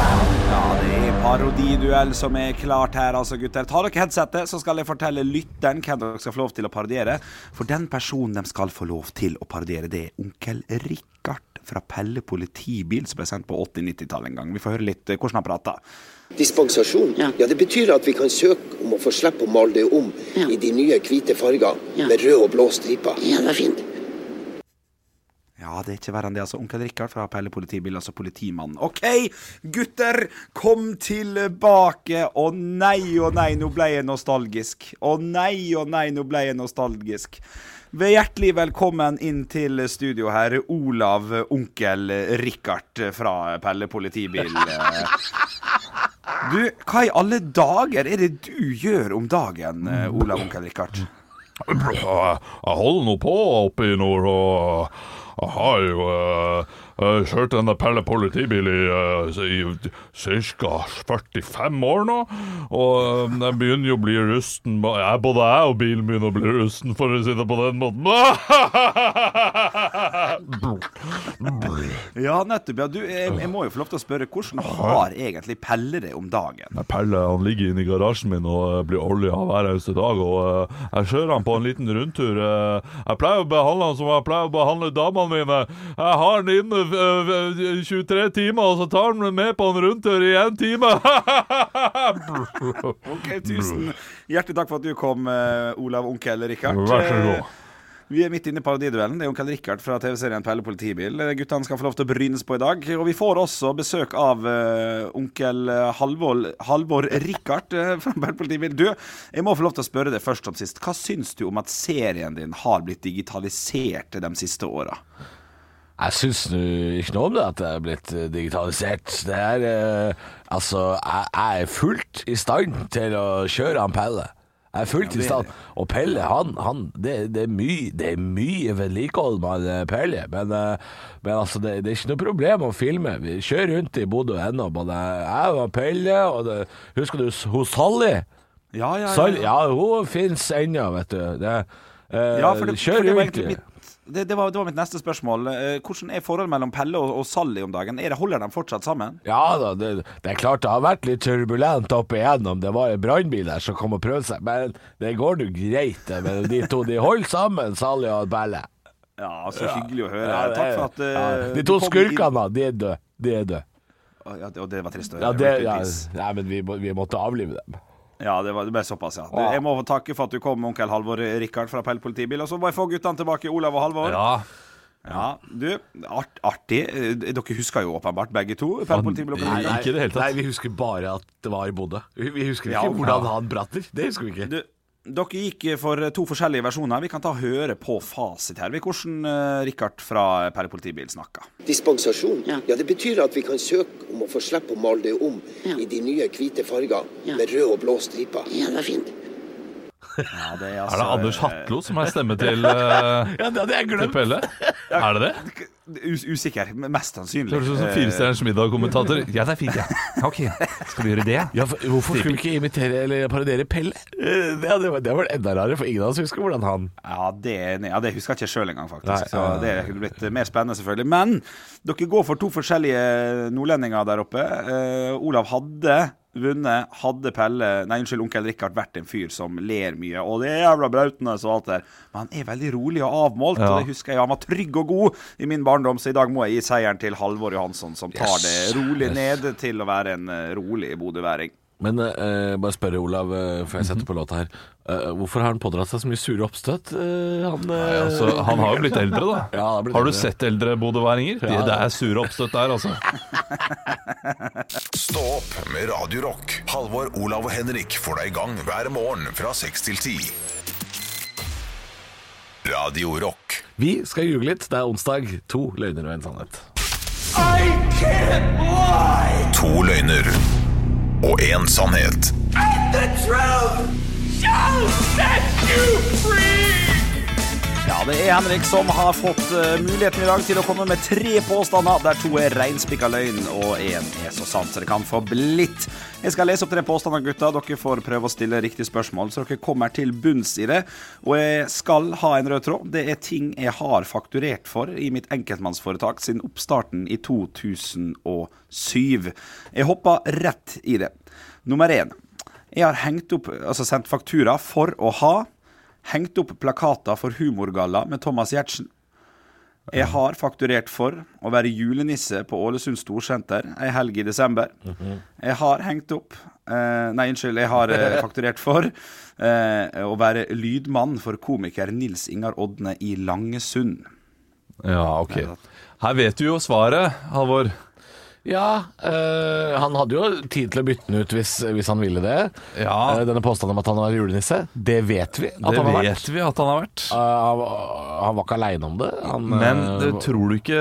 Ja, det er parodiduell som er klart her, altså, gutter. Ta dere headsetet, så skal jeg fortelle lytteren hvem dere skal få lov til å parodiere. For den personen de skal få lov til å parodiere, det er onkel Rikard fra Pelle politibil, som ble sendt på 80-90-tallet en gang. Vi får høre litt eh, hvordan han prater. Dispensasjon? Ja. Det betyr at vi kan søke om å få slippe å male det om i de nye hvite fargene med rød og blå striper. Ja, det er fint. Ja, det er ikke verre enn det, altså. Onkel Rikard fra Pelle politibil, altså politimannen. OK, gutter, kom tilbake. Å nei, å nei, nå ble jeg nostalgisk. Å nei, å nei, nå ble jeg nostalgisk. Ved hjertelig velkommen inn til studio her, Olav onkel Rikard fra Pelle politibil. Du, hva i alle dager er det du gjør om dagen, Olav onkel Rikard? Jeg holder nå på oppi nord, og jeg har jo eh, eh, kjørt denne Pelle politibil i, uh, i ca. 45 år nå. Og eh, jeg begynner jo å bli rusten. Jeg, både jeg og bilen begynner å bli rusten, for å si det på den måten. *laughs* Ja, nettopp. Ja, du, jeg, jeg må jo få lov til å spørre, hvordan har egentlig Pelle det om dagen? Nei, Pelle han ligger inne i garasjen min og eh, blir olja hver eneste dag. Og eh, jeg kjører han på en liten rundtur. Eh, jeg pleier å behandle han som jeg pleier å behandle damene mine. Jeg har han inne eh, eh, 23 timer, og så tar han med på en rundtur i én time. *laughs* Ok, Tusen hjertelig takk for at du kom, eh, Olav onkel Rikard. Vær så god. Eh, Vi er midt inne i parodiduellen. Det er onkel Rikard fra TV-serien Pelle politibil. Eh, Guttene skal få lov til å brynes på i dag. Og vi får også besøk av uh, onkel Halvor, Halvor Rikard uh, fra Pelle politibil. Du, jeg må få lov til å spørre deg først som sist. Hva syns du om at serien din har blitt digitalisert de siste åra? Jeg syns ikke noe om det at det er blitt eh, digitalisert. Det er eh, Altså, jeg, jeg er fullt i stand til å kjøre han Pelle. Jeg er fullt i stand. Og Pelle, han, han det, det er mye Det er mye vedlikehold med han, eh, Pelle. Men, eh, men altså, det, det er ikke noe problem å filme. Vi kjører rundt i Bodø ennå, både jeg og Pelle, og det, husker du hos Sally? Ja, ja, ja. Sally, ja, hun fins ennå, vet du. Det, eh, Ja, for det, for det, var rundt. egentlig mitt, det, det, var, det var mitt neste spørsmål. Eh, hvordan er forholdet mellom Pelle og, og Sally om dagen? Er det, holder de fortsatt sammen? Ja da, det, det er klart det har vært litt turbulent opp igjennom. Det var en brannbil der som kom og prøvde seg, men det går nå greit. med De to de holder sammen, Sally og Pelle. Ja, så hyggelig å høre. Ja, det Takk er- for at uh, ja. De to skurkene, de er døde. De er døde. Ja, og det var trist å høre. Ja, det, ja, nei, men vi, vi måtte avlive dem. Ja, det, var, det ble såpass, ja. Du, jeg må få takke for at du kom, onkel Halvor Rikard fra Pell politibil. Og så må jeg få guttene tilbake, Olav og Halvor. Ja, Ja, du, art, artig. Eh, Dere husker jo åpenbart begge to. Pell politibil Nei, ikke det hele tatt. Nei, vi husker bare at det var i Bodø. Vi, vi husker ikke ja, hvordan han bratter. Det husker vi ikke. Du, dere gikk for to forskjellige versjoner. Vi kan ta høre på fasit her. Vi Hvordan uh, Rikard fra Pelle politibil snakka. Dispensasjon? Ja. det betyr at vi kan søke om å få slippe å male det om i de nye hvite farger med rød og blå striper. Ja, det var fint. Ja, det er, *laughs* Er det Anders Hatlo som er stemme til, uh, *laughs* Ja, det hadde jeg til glemt. Pelle? Er det det? Us usikker. Mest sannsynlig. Det høres ut som Firestjerners middag-kommentator. *laughs* Ja, det er fint, ja. Ok, skal vi gjøre det? Ja, for, hvorfor skulle vi ikke imitere eller parodiere Pelle? Eh, Det hadde vært enda rarere, for ingen av oss husker hvordan han Ja, det, ja, det husker jeg ikke sjøl engang, faktisk. Nei, så det kunne blitt mer spennende, selvfølgelig. Men dere går for to forskjellige nordlendinger der oppe. Uh, Olav hadde vunnet, hadde Pelle Nei, unnskyld, onkel Rikard vært en fyr som ler mye. Og det er jævla brautende og alt der. Men han er veldig rolig og avmålt, Ja. og det husker jeg. Han var trygg og god i min barndom, så i dag må jeg gi seieren til Halvor Johansson, som tar det rolig ned til å være en eh, rolig bodøværing. Men eh, bare spørre Olav, eh, før jeg setter på låta her. Eh, hvorfor har han pådratt seg så mye sure oppstøt? Uh, han, uh... Nei, altså, han har jo blitt eldre, da. *laughs* Ja, har blitt Har du eldre. sett eldre bodøværinger? Ja. Det er sure oppstøt der, altså. *laughs* Stå opp med Radio Rock. Halvor, Olav og Henrik får deg i gang hver morgen fra 6 til 10. Radio Rock. Vi skal ljuge litt. Det er onsdag. To løgner og en sannhet. I can't lie! To løgner og én sannhet. Ja, det er Henrik som har fått eh, muligheten i dag til å komme med tre påstander, der to er reinspikka løgn og én er så sant så det kan få blitt. Jeg skal lese opp tre påstander, gutta. Dere får prøve å stille riktig spørsmål, så dere kommer til bunns i det. Og jeg skal ha en rød tråd. Det er ting jeg har fakturert for i mitt enkeltmannsforetak siden oppstarten i 2007. Jeg hoppa rett i det. Nummer én. Jeg har hengt opp, altså sendt faktura for å ha hengt opp plakater for Humorgalla med Thomas Giertsen. Jeg har fakturert for å være julenisse på Ålesund Storsenter ei helg i desember. Jeg har hengt opp eh, Nei, unnskyld. Jeg har eh, fakturert for eh, å være lydmann for komiker Nils Ingar Odne i Langesund. Ja, ok. Her vet du jo svaret, Halvor. Ja, øh, han hadde jo tid til å bytte den ut hvis, hvis han ville det. Ja. Eh, denne påstanden om at han var julenisse, det vet vi at Det han har vært. vet vi at han har vært. Eh, han, var- han var ikke aleine om det. Han, Men det, tror du ikke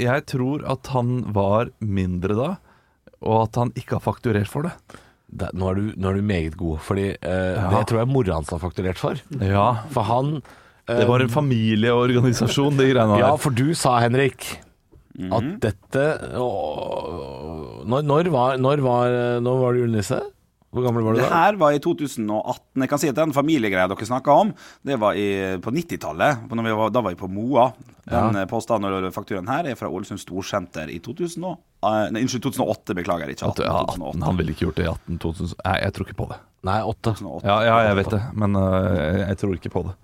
Jeg tror at han var mindre da, og at han ikke har fakturert for det. det, nå, er du, nå er du meget god, Fordi eh, det tror jeg mora hans har fakturert for. Ja, For han eh, Det var en familieorganisasjon, de greiene *laughs* Ja, der. for du sa, Henrik, at dette å, når, når, var, når, var, når var du julenisse? Hvor gammel var du da? Det her var i 2018. Jeg kan si at Den familiegreia dere snakka om, det var i, på 90-tallet. Når vi var- Da var vi på Moa. Den ja. påstanden og fakturaen her er fra Ålesund Storsenter i 2000 og, eh, nei, Unnskyld, 2008. Beklager, ikke 18. ja, 18 han ville ikke gjort det i 18 2000. Nei, jeg tror ikke på det. Nei, 8. 2008. Ja, ja jeg vet det, men uh, jeg, tror ikke på det.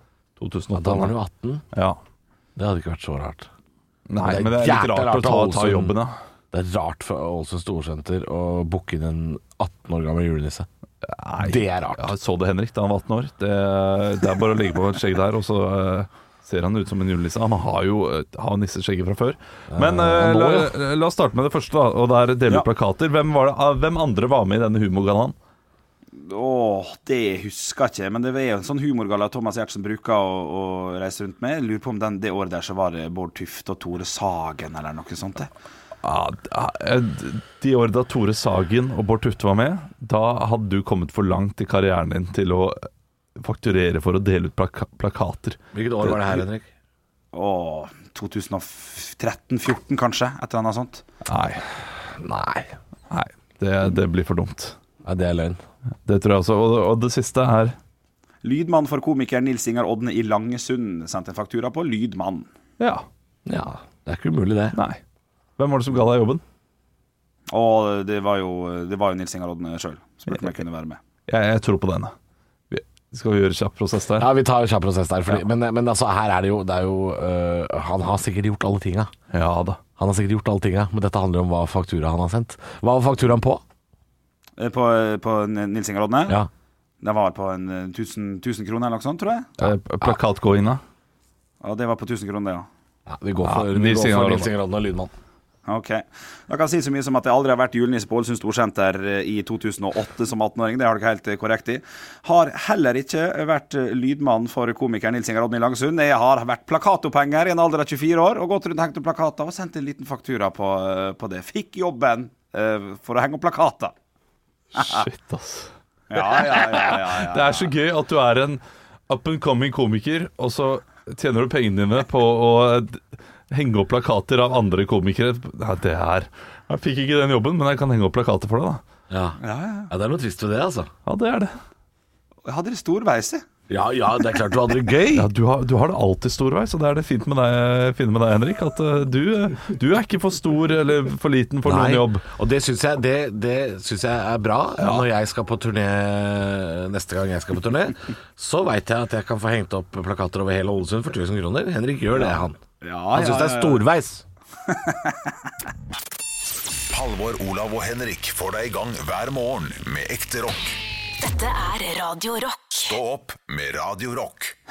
2008. Da var du 18. Ja. Det hadde ikke vært så rart. Nei, Det men det er litt rart, rart å ta, ta jobben, ja. Det er rart for Ålesund Storsenter å booke inn en 18 år gammel julenisse. Nei, Det er rart. Jeg så det Henrik da han var 18 år. Det, det er bare å legge på et skjegg der, og så uh, ser han ut som en julenisse. Han har jo øh, har nisseskjegget fra før. Men uh, la, la oss starte med det første, da. Og der deler vi Ja. plakater. Hvem, var det, uh, hvem andre var med i denne humorgallaen? Åh, det husker jeg ikke. Men det er jo en sånn humorgalla Thomas Giertsen bruker å, å reise rundt med. Jeg lurer på om den, det året der så var det Bård Tufte og Tore Sagen eller noe sånt. det. Ja, de årene da Tore Sagen og Bård Tufte var med, da hadde du kommet for langt i karrieren din til å fakturere for å dele ut plaka plakater. Hvilket år var det her, Henrik? Åh, 2013-14 kanskje, et eller annet sånt. Nei, Nei. nei det, det blir for dumt. Nei, det er løgn. Det tror jeg også. Og, og det siste er Lydmann for komiker Nils Ingar Odne i Langesund sendte en faktura på Lydmann. Ja. Ja, det er ikke umulig, det. Nei. Hvem var det som ga deg jobben? Å, det var jo, det var jo Nils Ingar Odne sjøl. Spurte om jeg kunne være med. Jeg, jeg tror på denne. Vi- Skal vi gjøre kjapp prosess der? Ja, vi tar en kjapp prosess der. Fordi, men, men altså, her er det jo, det er jo øh, Han har sikkert gjort alle tinga. Ja da. Han har sikkert gjort alle tinga, men dette handler om hva faktura han har sendt. Hva var fakturaen på? Eh, På, på Nils Ingar Odne? Ja. Det var på en eh, 1000, 1000 kroner eller noe sånt, tror jeg. Eh, Plakatgåinga. Ja, det var på 1000 kroner, det ja vi går Ja, for, vi Nils går Ingar for Odne. Nils Ingar Odne og Lydmann. Ok. Da kan jeg si så mye som at jeg aldri har vært julenisse på Ålesund Storsenter eh, i 2008 som 18-åring. Det har dere helt eh, korrekt i. Har heller ikke vært eh, lydmann for komikeren Nils Ingar Odne i Langesund. Jeg har vært plakatopphengere i en alder av 24 år og gått rundt og hengt opp plakater og sendt en liten faktura på, eh, på det. Fikk jobben uh, for å henge opp plakater. Shit, ass. Ja, ja, ja. ja, ja. *laughs* Det er så gøy at du er en up and coming komiker, og så tjener du pengene dine på å henge opp plakater av andre komikere. Nei, det er Jeg fikk ikke den jobben, men jeg kan henge opp plakater for deg, da. Ja. ja, ja. ja, det er noe trist ved det, altså. Ja, det er det. Jeg hadde det storveis, jeg. Ja, ja, det er klart du hadde det gøy. Ja, du, har, du har det alltid storveis, og det er det fint med deg, fine med deg Henrik. At eh, du, eh, du er ikke for stor eller for liten for noen jobb. Og det syns jeg, det, det synes jeg er bra. Når jeg skal på turné neste gang jeg skal på turné, så veit jeg at jeg kan få hengt opp plakater over hele Ålesund for 1000 kroner. Henrik gjør det, han. Ja, Han syns ja, det er ja, ja. storveis. *laughs* Halvor, Olav og Henrik får deg i gang hver morgen med ekte rock. Dette er Radio Rock. Stå opp med Radio Rock. *laughs*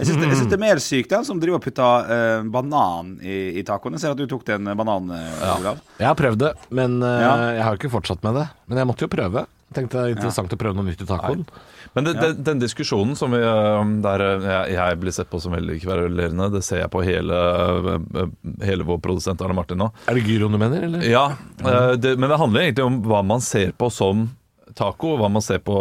Jeg syns det, er mer sykt den som driver og putter uh, banan i, i tacoen. Jeg ser at du tok den bananen, Olav. Jeg har prøvd det, men uh, Ja. jeg har ikke fortsatt med det. Men jeg måtte jo prøve. Tenkte det er interessant å prøve noe nytt i tacoen. Men det, den, den diskusjonen som vi, eh, der eh, jeg, jeg blir sett på som veldig kverulerende, det ser jeg på hele, eh, hele vår produsent Arne Martin nå. Er det gyroen du mener, eller? Ja, eh, det, men det handler egentlig om hva man ser på som taco. Hva man ser på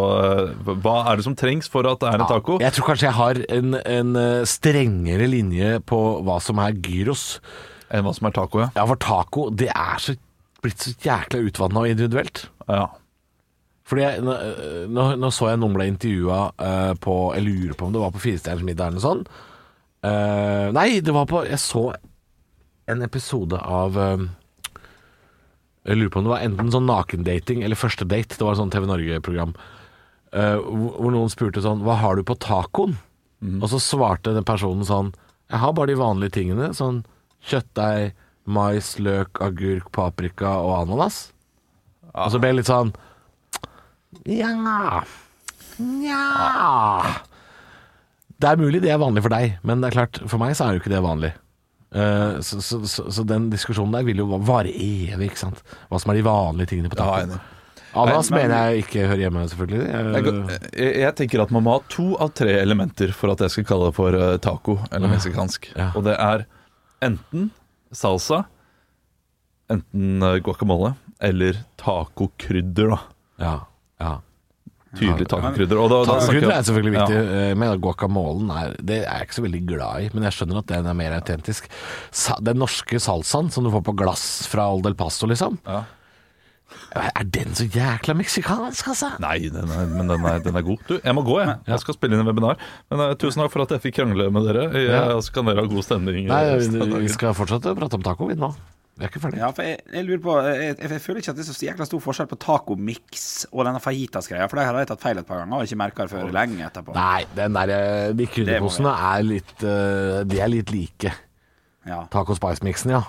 Hva er det som trengs for at det er en taco? Jeg tror kanskje jeg har en, en strengere linje på hva som er gyros. Enn hva som er taco, ja. Ja, for taco, det er så, blitt så jækla utvanna og individuelt. ja. Fordi jeg, nå, nå, nå så jeg noen ble intervjua uh, på Jeg lurer på om det var på Firestjerners middag eller noe sånt. Uh, nei, det var på Jeg så en episode av uh, Jeg lurer på om det var enten sånn nakendating eller Første date. Det var et sånt TV Norge-program. eh, hvor, noen spurte sånn Hva har du på tacoen? Og så svarte den personen sånn Jeg har bare de vanlige tingene. Sånn kjøttdeig, mais, løk, agurk, paprika og ananas. Og så ble jeg litt sånn ja Nja Det er mulig det er vanlig for deg, men det er klart, for meg så er jo ikke det vanlig. Eh, så, så, så, så den diskusjonen der vil jo vare evig, ikke sant. Hva som er de vanlige tingene på Ja, taco. Men- mener jeg ikke hører hjemme, selvfølgelig. Jeg, jeg, jeg tenker at man må ha to av tre elementer for at jeg skal kalle det for eh, taco eller meksikansk. Ja. Og det er enten salsa, enten eh, guacamole eller tacokrydder, da. ja, ja. Tydelig tacokrydder. Og da, Tacokrydder er selvfølgelig viktig, ja. men guacamolen er, det er jeg ikke så veldig glad i. Men jeg skjønner at den er mer autentisk. Sa, den norske salsaen som du får på glass fra Old El Pasto, liksom. Ja. Er den så jækla meksikansk, altså? Nei, den er, men den er, den er god. Du, jeg må gå, jeg. Jeg skal spille inn en webinar. Men uh, tusen takk for at jeg fikk krangle med dere. Jeg, Ja. Så kan dere ha god stemning. Nei, vi, vi skal fortsette å prate om taco, vi nå. Vi er ikke ferdig. Ja, for jeg, jeg lurer på jeg, jeg, føler ikke at det er så jækla stor forskjell på tacomix og denne fajitas-greia. For det har jeg tatt feil et par ganger og ikke merka det før lenge etterpå. Nei, den der, eh, de krydderposene er litt eh, De er litt like. Ja. Taco spice-miksen, ja.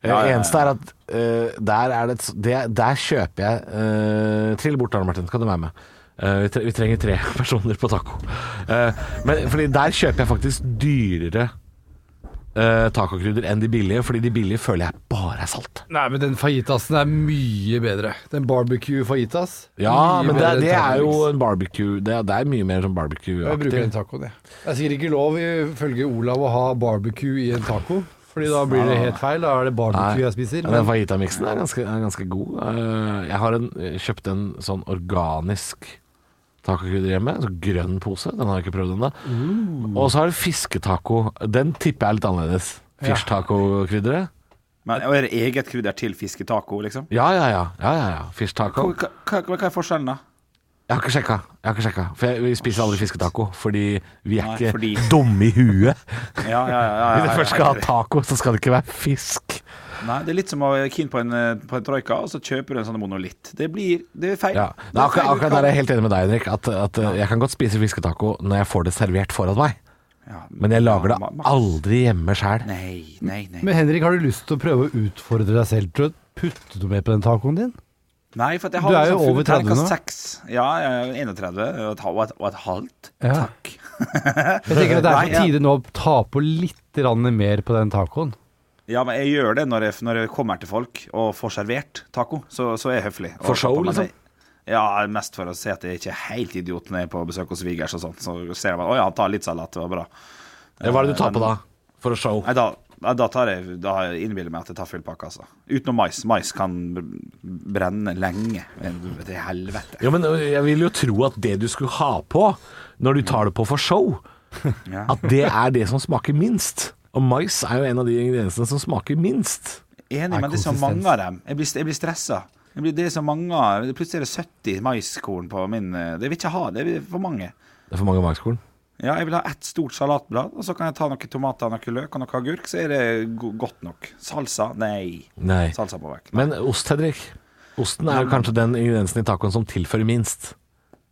Det Ja, ja, ja. Eneste er at eh, der er det, et det Der kjøper jeg uh, Trill bort, Arne Martin, kan du være med? Uh, vi, tre, vi trenger tre *laughs* personer på taco. Uh, men fordi der kjøper jeg faktisk dyrere uh, tacokrydder enn de billige, fordi de billige føler jeg bare er salt. Nei, men den fajitasen er mye bedre. Den barbecue fajitas. Ja, men det, det er jo en barbecue Det er, det er mye mer sånn Jeg bruker barbecue-aktig. Jeg bruker en jeg. Det er sikkert ikke lov ifølge Olav å ha barbecue i en taco. Fordi da blir det helt feil. Da er det barbecue jeg spiser. Men... Den fajitamiksen er ganske, er ganske god. Eh, Jeg har en, kjøpt en sånn organisk tacokrydder hjemme. En sånn grønn pose. Den har jeg ikke prøvd ennå. Mm. Og så har du fisketaco. Den tipper jeg er litt annerledes. Fish taco-krydderet. Men Er det eget krydder til fisketaco, liksom? Ja, ja, ja. ja, ja, ja. Fish taco. Hva, hva, hva er forskjellen, da? Jeg har ikke sjekka. Jeg har ikke sjekka. For jeg, vi spiser aldri fisketaco. Fordi vi er Nei, ikke fordi- dumme i huet. Ja, ja, ja, ja, Hvis jeg du først skal ha taco, så skal det ikke være fisk. Nei, det er litt som å være keen på en, eh, på en troika, og så kjøper du en sånn monolitt. Det blir Det er feil. Ja. Det er akkurat, feil akkurat der er jeg helt enig med deg, Henrik. At, at ja. jeg kan godt spise fisketaco når jeg får det servert foran meg. Ja, Men jeg lager det aldri hjemme sjæl. Nei, nei, nei. Men Henrik, har du lyst til å prøve å utfordre deg selv til å putte noe mer på den tacoen din? Nei, for at jeg Du har er jo liksom over 30 nå. Ja, jeg er 31 og et, og et, og et halvt. Ja. Takk. Jeg tenker at det er på tide nå å ta på litt mer på den tacoen. Ja, men jeg gjør det når jeg, når jeg kommer til folk og får servert taco. Så, så er jeg høflig. Og For show, tar liksom? Ja, mest for å se at jeg ikke er helt idiot når jeg er på besøk hos svigers og sånt. Så ser man å ja, han tar litt salat, det var bra. Hva er det du tar Men- på da? For å show? Nei, da, da tar jeg Da har jeg innbiller meg at jeg tar full pakke, altså. Utenom mais. Mais kan brenne lenge. Til helvete. Jo, men jeg vil jo tro at det du skulle ha på når du tar det på for show, *laughs* Ja. at det er det som smaker minst. Og mais er jo en av de ingrediensene som smaker minst. Enig, men det er så mange av dem. Jeg blir, jeg blir stressa. Jeg blir, det er så mange Plutselig er det 70 maiskorn på min eh, Det vil jeg ikke ha. Det er for mange. Det er for mange maiskorn. Ja, jeg vil ha ett stort salatblad, og så kan jeg ta noen tomater, noe løk og noe agurk, så er det godt nok. Salsa? Nei. Nei. Salsa på vekk. Men ost, Hedrik. Osten er jo kanskje den ingrediensen i tacoen som tilfører minst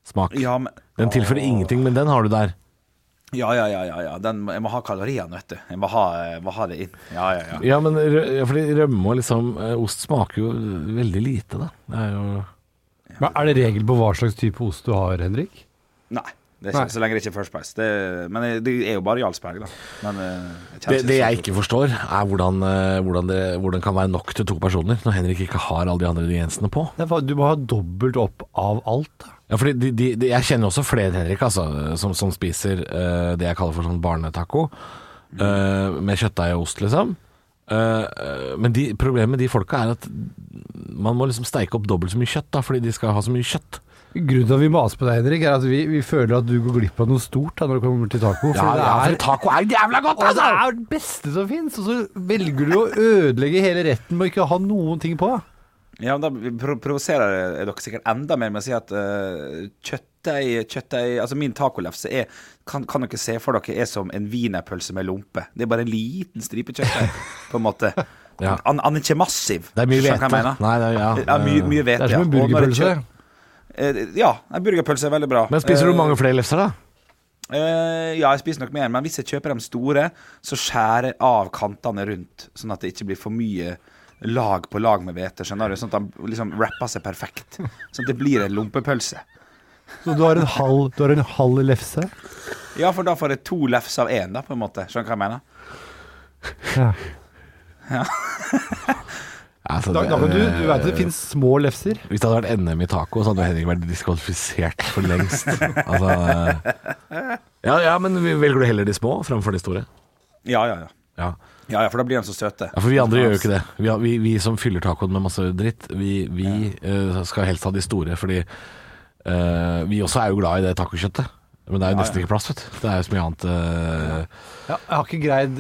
smak. Ja, men Den tilfører ingenting, men den har du der. Ja, ja, ja. ja, ja. Den, jeg må ha kaloriene, vet du. Jeg må ha, jeg må ha det inn. Ja, ja, ja. Ja, men rø- fordi rømme og liksom eh, Ost smaker jo veldig lite, da. Det er jo Men er det regel på hva slags type ost du har, Henrik? Nei. Det er ikke, så lenge det ikke er First Price. Det, men det- er jo bare Jarlsberg, da. Men eh, jeg Det, det jeg ikke forstår, er hvordan, eh, hvordan, det, hvordan det kan være nok til to personer når Henrik ikke har alle de andre ingrediensene på. Det er for- Du må ha dobbelt opp av alt. da. Ja, fordi de, de, de, Jeg kjenner også flere Henrik altså, som, som spiser uh, det jeg kaller for sånn barnetaco. Uh, med kjøttdeig og ost, liksom. Eh, eh, men de, problemet med de folka er at man må liksom steike opp dobbelt så mye kjøtt, da, fordi de skal ha så mye kjøtt. Grunnen til at vi maser på deg, Henrik, er at vi, vi føler at du går glipp av noe stort da, når det kommer til taco. Ja, det ja, er, for taco er jævla godt, og det altså! er det beste som fins, og så velger du å ødelegge hele retten med å ikke ha noen ting på. Ja, men Da pro provoserer dere sikkert enda mer med å si at uh, kjøttdeig, kjøttdeig Altså min tacolefse er kan, kan dere se for dere er som en wienerpølse med lompe. Det er bare en liten stripe kjøttdeig, på en måte. Ja. Han, er ikke massiv. Det er mye hvete. Nei, det er, ja. Ja, mye, mye Det er som en burgerpølse. Ja, en burgerpølse er veldig bra. Men spiser du Eh, mange flere lefser, da? Uh, ja, jeg spiser nok mer, men hvis jeg kjøper de store, så skjærer jeg av kantene rundt, sånn at det ikke blir for mye lag på lag med hvete. Skjønner du? Sånn at de liksom rapper seg perfekt. Sånn at det blir en lompepølse. Så du har en halv, du har en halv lefse? Ja, for da får jeg to lefser av én, da, på en måte. Skjønner du hva jeg mener? Ja. Ja. *laughs* Altså, Da, det- da kan du, du vet at det finnes små lefser. Hvis det hadde vært NM i taco, så hadde Henrik vært diskvalifisert for lengst. *laughs* altså, eh, ja, ja, men velger du heller de små framfor de store? Ja, ja, ja. Ja. Ja, ja, for da blir de så søte. ja, For vi andre gjør jo ikke det. Vi, vi, vi som fyller tacoen med masse dritt, vi, vi eh, skal helst ha de store, fordi uh, vi også er jo glad i det tacokjøttet. Men det er jo Ja, nesten ja. ikke plass, vet du. Det er jo så mye annet eh, Ja, jeg har ikke greid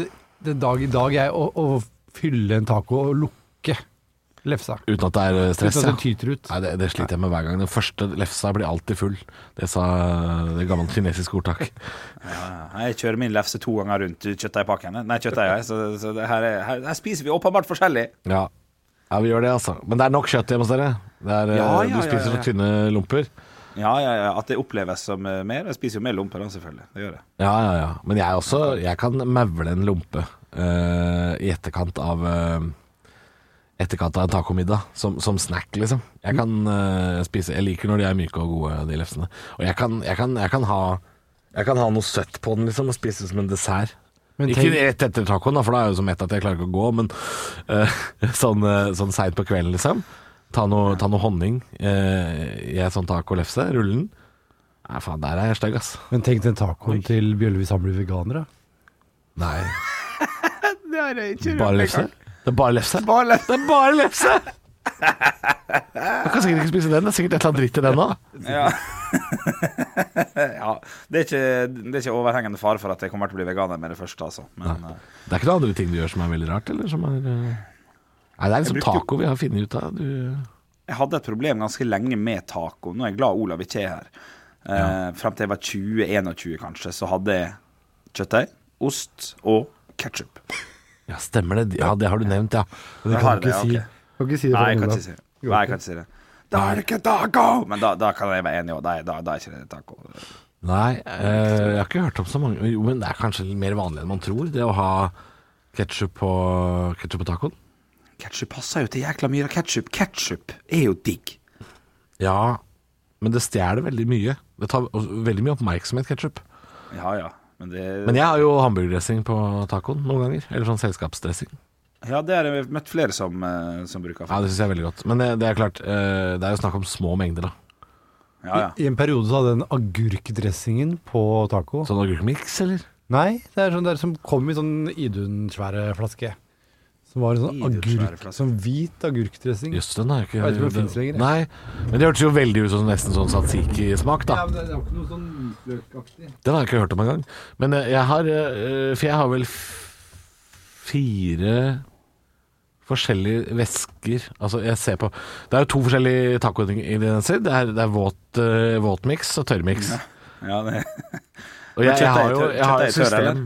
den dag i dag jeg, å, å fylle en taco og lukke lefsa. uten at det er eh, stress. Uten at det tyter ut. Nei, det, det sliter jeg med hver gang. Den første lefsa blir alltid full. Det sa det gamle kinesiske ordtak. *laughs* Ja, jeg kjører min lefse to ganger rundt kjøttdeigpakken. Nei, kjøttdeig. Så, så det her, er, her, her spiser vi åpenbart forskjellig. Ja. ja, vi gjør det, altså. Men det er nok kjøtt hjemme hos dere. Det er, eh, Ja, ja, du spiser ja, ja. så tynne lomper. Ja, ja, ja, At det oppleves som eh, mer. Jeg spiser jo mer lomper, da, selvfølgelig. Det gjør jeg. Ja, ja, ja. Men jeg også Jeg kan mevle en lompe uh, i etterkant av eh, Etterkant av en tacomiddag, som, som snack, liksom. Jeg kan uh, spise Jeg liker når de er myke og gode, de lefsene. Og jeg kan, jeg kan, jeg kan ha Jeg kan ha noe søtt på den, liksom, og spise som en dessert. Men ikke rett etter tacoen, da, for da er jeg jo så mett at jeg klarer ikke å gå, men uh, *laughs* sånn, uh, sånn seint på kvelden, liksom. Ta noe, ta noe honning eh, i en sånn tacolefse, rulle den. Nei, faen, der er jeg stygg, ass. Men tenk den tacoen til Bjøllevis han blir veganer, da. Nei. *laughs* det Bare lefse? lefse? Det er bare lefse? Bare lefse. Det er bare lefse! Du kan sikkert ikke spise den. Det er sikkert et eller annet dritt i den òg. Ja. *laughs* ja. Det er, ikke, det er ikke overhengende fare for at jeg kommer til å bli veganer med det første, altså. Men eh, Det er ikke noen andre ting du gjør som er veldig rart, eller som er eh, Nei, det er liksom brukte taco vi har funnet ut av. Du jeg hadde et problem ganske lenge med taco. Nå er jeg glad Olav ikke er her. Eh, Frem til jeg var 20-21 kanskje, så hadde jeg kjøttdeig, ost og ketsjup. Ja, stemmer det. Ja, det har du nevnt, ja. Men kan du ikke si. ok. Kan ikke si det Nei, jeg kan ikke si det. Nei, jeg kan ikke si det. Da er det ikke taco! Men da, da kan jeg være enig, òg. da, da, da er ikke det taco. Nei, eh, jeg har ikke hørt om så mange Jo, men det er kanskje mer vanlig enn man tror, det å ha ketsjup på, ketchup på tacoen. Ketsjup passer jo til jækla mye. Ketsjup Ketsjup er jo digg. Ja, men det stjeler veldig mye. Det tar veldig mye oppmerksomhet, ketsjup. Ja, ja. Men det, Men jeg har jo hamburgerdressing på tacoen noen ganger. Eller sånn selskapsdressing. Ja, det har jeg møtt flere som, eh, som bruker. Ja, det syns jeg er veldig godt. Men det, det er klart, eh, det er jo snakk om små mengder, da. Ja, ja. I en periode så hadde den agurkdressingen på taco Sånn agurkmiks, eller? Nei, det er sånn der som kom i sånn Idun-svære flaske. Som var en sånn agurk, sånn hvit agurkdressing. Jøss, den har jeg ikke Jeg vet ikke om det finnes lenger, jeg. Nei, men det hørtes jo veldig ut som nesten sånn tzatziki-smak, da. men det er jo ikke noe sånn hvitløkaktig. Den har jeg ikke hørt om engang. Men eh, jeg har eh, For jeg har vel f- fire forskjellige væsker Altså, jeg ser på Det er jo to forskjellige tacoingredienser. Det er, det er våt, uh, våtmiks og tørrmiks. ja det, Og jeg, jeg har jo jeg har kjøttdeig et tørr, system eller?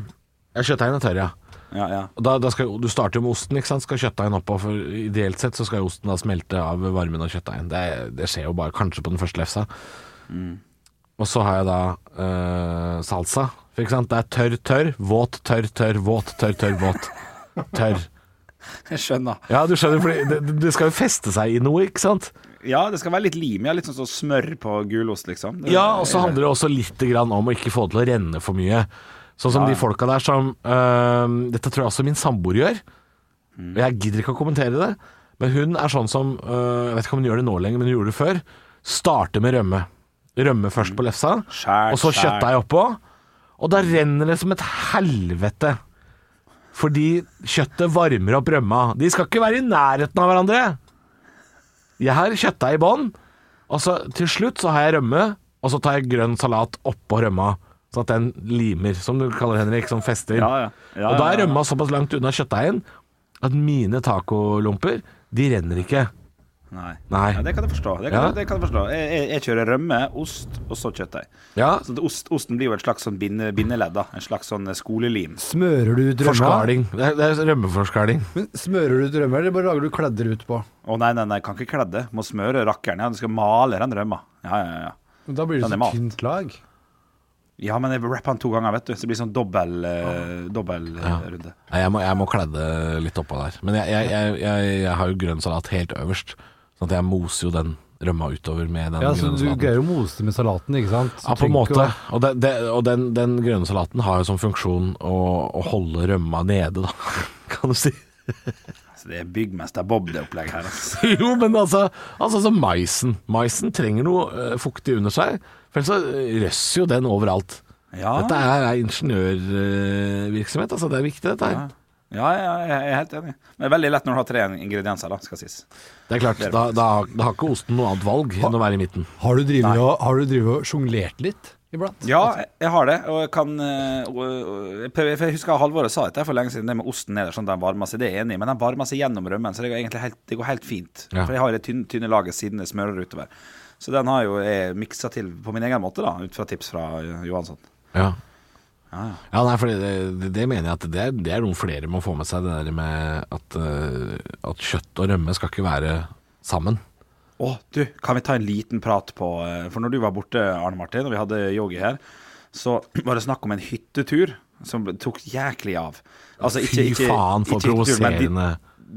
Ja, kjøttdeigen er tørr, ja. Ja, ja. Og da, da skal, du starter jo med osten, ikke sant. Skal kjøttdeigen oppå, for ideelt sett så skal jo osten da smelte av varmen av kjøttdeigen. Det, det skjer jo bare kanskje på den første lefsa. Og så har jeg da eh, salsa. For ikke sant? Det er tørr, tørr, våt, tørr, tørr, våt, tørr, tørr, våt. Tørr. *laughs* Jeg skjønner. Ja, du skjønner, for det, det skal jo feste seg i noe, ikke sant? Ja, det skal være litt lim. Ja, litt sånn som smør på gulost, liksom. Det- Ja, og så handler det også litt grann om å ikke få det til å renne for mye. Sånn som Ja. de folka der som øh, Dette tror jeg også min samboer gjør. Og jeg gidder ikke å kommentere det. Men hun er sånn som øh, Jeg vet ikke om hun gjør det nå lenger, men hun gjorde det før. Starter med rømme. Rømme først på lefsa, Skjær, og så kjøttdeig oppå. Og da renner det som et helvete. Fordi kjøttet varmer opp rømma. De skal ikke være i nærheten av hverandre. Jeg har kjøttdeig i bånn, og så til slutt så har jeg rømme, og så tar jeg grønn salat oppå rømma. Sånn at den limer, som du kaller Henrik, som fester. Ja, ja. Ja, og da er ja, ja. rømma såpass langt unna kjøttdeigen at mine tacolomper, de renner ikke. Nei. Nei. Ja, det kan jeg forstå. Det kan, Ja. det kan Jeg forstå Jeg, jeg, jeg kjører rømme, ost og så kjøttdeig. Ja, Så det- ost, osten blir jo et slags sånn binde, bindeledd. da En slags sånn skolelim. Smører du ut rømma? forskaling. Det er, det er rømmeforskaling. Men smører du ut rømme, eller bare lager du kledder ut på? Å nei, nei, nei, kan ikke kledde. Må smøre rakkeren. Ja, du skal male den rømma. Ja, ja, ja. Men Da blir det så tynt lag. Ja, men jeg rapper han to ganger, vet du. Så det blir sånn dobbel, uh, dobbel eh, Ja. runde. Nei, jeg, må, jeg må kledde litt oppå der. Men jeg, jeg, jeg, jeg, jeg har jo grønn salat helt øverst, sånn at jeg moser jo den rømma utover med den Ja, så Du greier å mose det med salaten, ikke sant? Så Ja, på en måte. å- Og, det, det, og den, den grønne salaten har jo som funksjon å, å holde rømma nede, da, *laughs* kan du si. Det er byggmester Bob, det opplegget her. Altså. *laughs* Jo, men altså, altså altså maisen. Maisen trenger noe uh, fuktig under seg, for ellers så røsser jo den overalt. Ja, Dette er, er ingeniørvirksomhet, altså. Det er viktig, dette her. ja, ja, jeg er helt enig. Men det er veldig lett når du har tre ingredienser, da, skal sies. Det er klart, da, da, da har ikke osten noe annet valg enn å være i midten. Har du har og sjonglert litt iblant? Ja, jeg- har det, og jeg kan eh, jeg husker Halvor sa dette for lenge siden, det med osten nederst, sånn at den varmer seg. Det er jeg enig i, men den varmer seg gjennom rømmen, så det går egentlig helt, det går helt fint. Ja. For jeg har det tynne, tynne laget siden jeg smører utover. Så den har jo jeg miksa til på min egen måte, da, ut fra tips fra eh, Johansson. Ja. Ja, ja. Ja, nei, for det, det, det mener jeg at det er, det er noen flere må få med seg, det der med at, eh, at kjøtt og rømme skal ikke være sammen. Å, du, kan vi ta en liten prat på eh, For når du var borte, Arne Martin, og vi hadde yogi her, så *clears throat* var det snakk om en hyttetur som tok jæklig av. Altså, Fy faen, for ikke provoserende.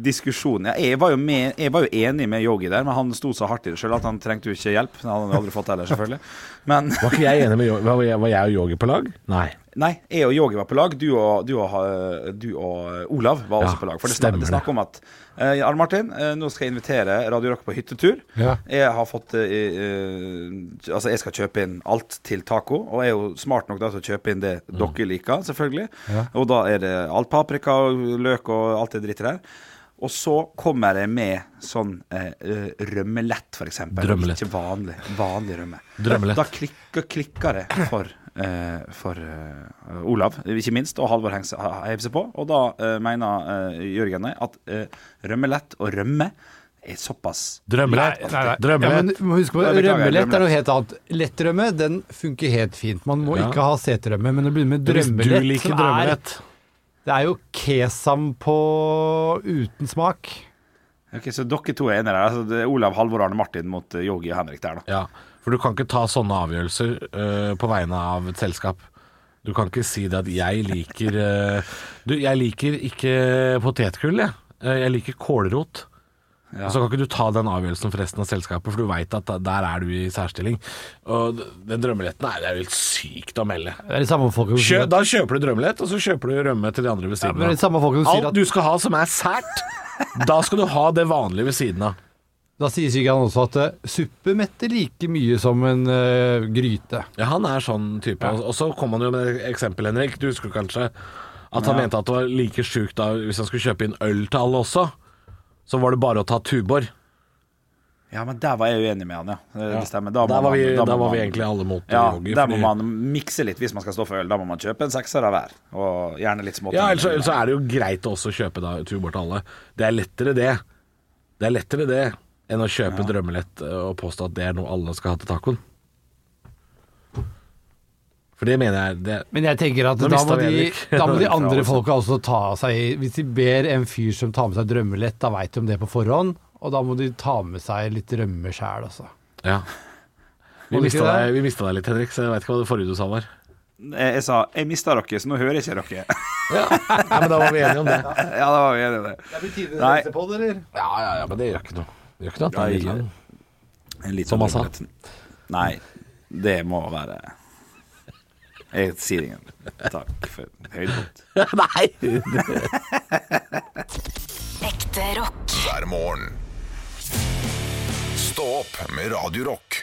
Diskusjon. Jeg, var jo med, jeg var jo enig med Yogi der, men han sto så hardt i det sjøl at han trengte jo ikke hjelp. Hadde han jo aldri fått heller, selvfølgelig. Men Var ikke jeg enig med Yogi? Var jeg og Yogi på lag? Nei. Nei, jeg og Yogi var på lag. Du og, du og, eh, du og Olav var Ja, også på lag. For det stemmer det snakk om at uh, Arne Martin, uh, nå skal jeg invitere Radio Rock på hyttetur. Ja. Jeg har fått uh, eh, Altså, jeg skal kjøpe inn alt til taco, og jeg er jo smart nok da til å kjøpe inn det dere liker, selvfølgelig. Ja. Og da er det alt paprika og løk og alt det drittet der. Og så kommer jeg med sånn eh, eh, rømmelett. Drømmelett. Ikke vanlig, vanlig rømme. Drømmelett. Da, klikker, klikker det for, eh, for eh, Olav, ikke minst, og Halvor heiv seg på. Og da eh, mener eh, Jørgen at eh, rømmelett og rømme er såpass Drømmelett. Nei, nei. Ja, Drømmelett. må huske på, Ja, Rømmelett er noe helt annet. Lettrømme den funker helt fint. Man må Ja. ikke ha seterømme, men å begynne med Hvis du liker drømmelett. er drømmelett Det er jo kesam på uten smak. Ok, Så dere to er enige der? Altså, det er Olav, Halvor Arne Martin mot eh, Yogi og Henrik der, da. Ja, for du kan ikke ta sånne avgjørelser uh, på vegne av et selskap. Du kan ikke si det at jeg liker uh, Du, jeg liker ikke potetgull, jeg. Eh, Jeg liker kålrot. Ja. Så kan ikke du ta den avgjørelsen for resten av selskapet, for du veit at der er du i særstilling. Og den drømmeletten er det er jo helt sykt å melde. Kjø, da kjøper du drømmelett, og så kjøper du rømme til de andre ved ja, siden men det de av. sier Alt du skal ha som er sært, da skal du ha det vanlige ved siden av. Da sier sikkert han også at eh, suppe metter like mye som en uh, gryte. Ja, han er sånn type. Og- Og så kom han jo med et eksempel, Henrik. Du husker kanskje at han mente at det var like sjukt da hvis han skulle kjøpe inn øl til alle også. Så var det bare å ta Tuborg. Ja, men der var jeg uenig med han, ja. Det, det stemmer. Da, der var vi, man- da der var vi egentlig alle mot Ja, Yogi. der må man mikse litt hvis man skal stå for øl. Da må man kjøpe en sekser av hver, og gjerne litt småting. Ja, ellers, så- ellers er det jo greit å også kjøpe da Tuborg til alle. Det er lettere det. Det er lettere det enn å kjøpe drømmelett eh, og påstå at det er noe alle skal ha til tacoen. For det mener jeg det, Men jeg tenker at da må, de, da må de andre folka også ta seg i Hvis de ber en fyr som tar med seg drømmelett, da veit de om det på forhånd. Og da må de ta med seg litt rømme sjæl, altså. Ja. Vi mista deg, deg litt, Henrik, så jeg veit ikke hva det forrige du sa var. Jeg, jeg sa 'jeg mista dere, så nå hører jeg ikke dere'. Ja, men da var vi enige om det. *laughs* ja, da var vi enige om det. Det blir tidenes Nei. på det, eller? Ja, ja, ja, men det gjør ikke noe. Gjør ikke det at Ja, den er litt lang. En liten Som han sa. Nei, det må være Jeg sier ingen takk for høydepunkt. *laughs* Nei! Ekte rock. hver morgen. Stå opp med Radio Rock.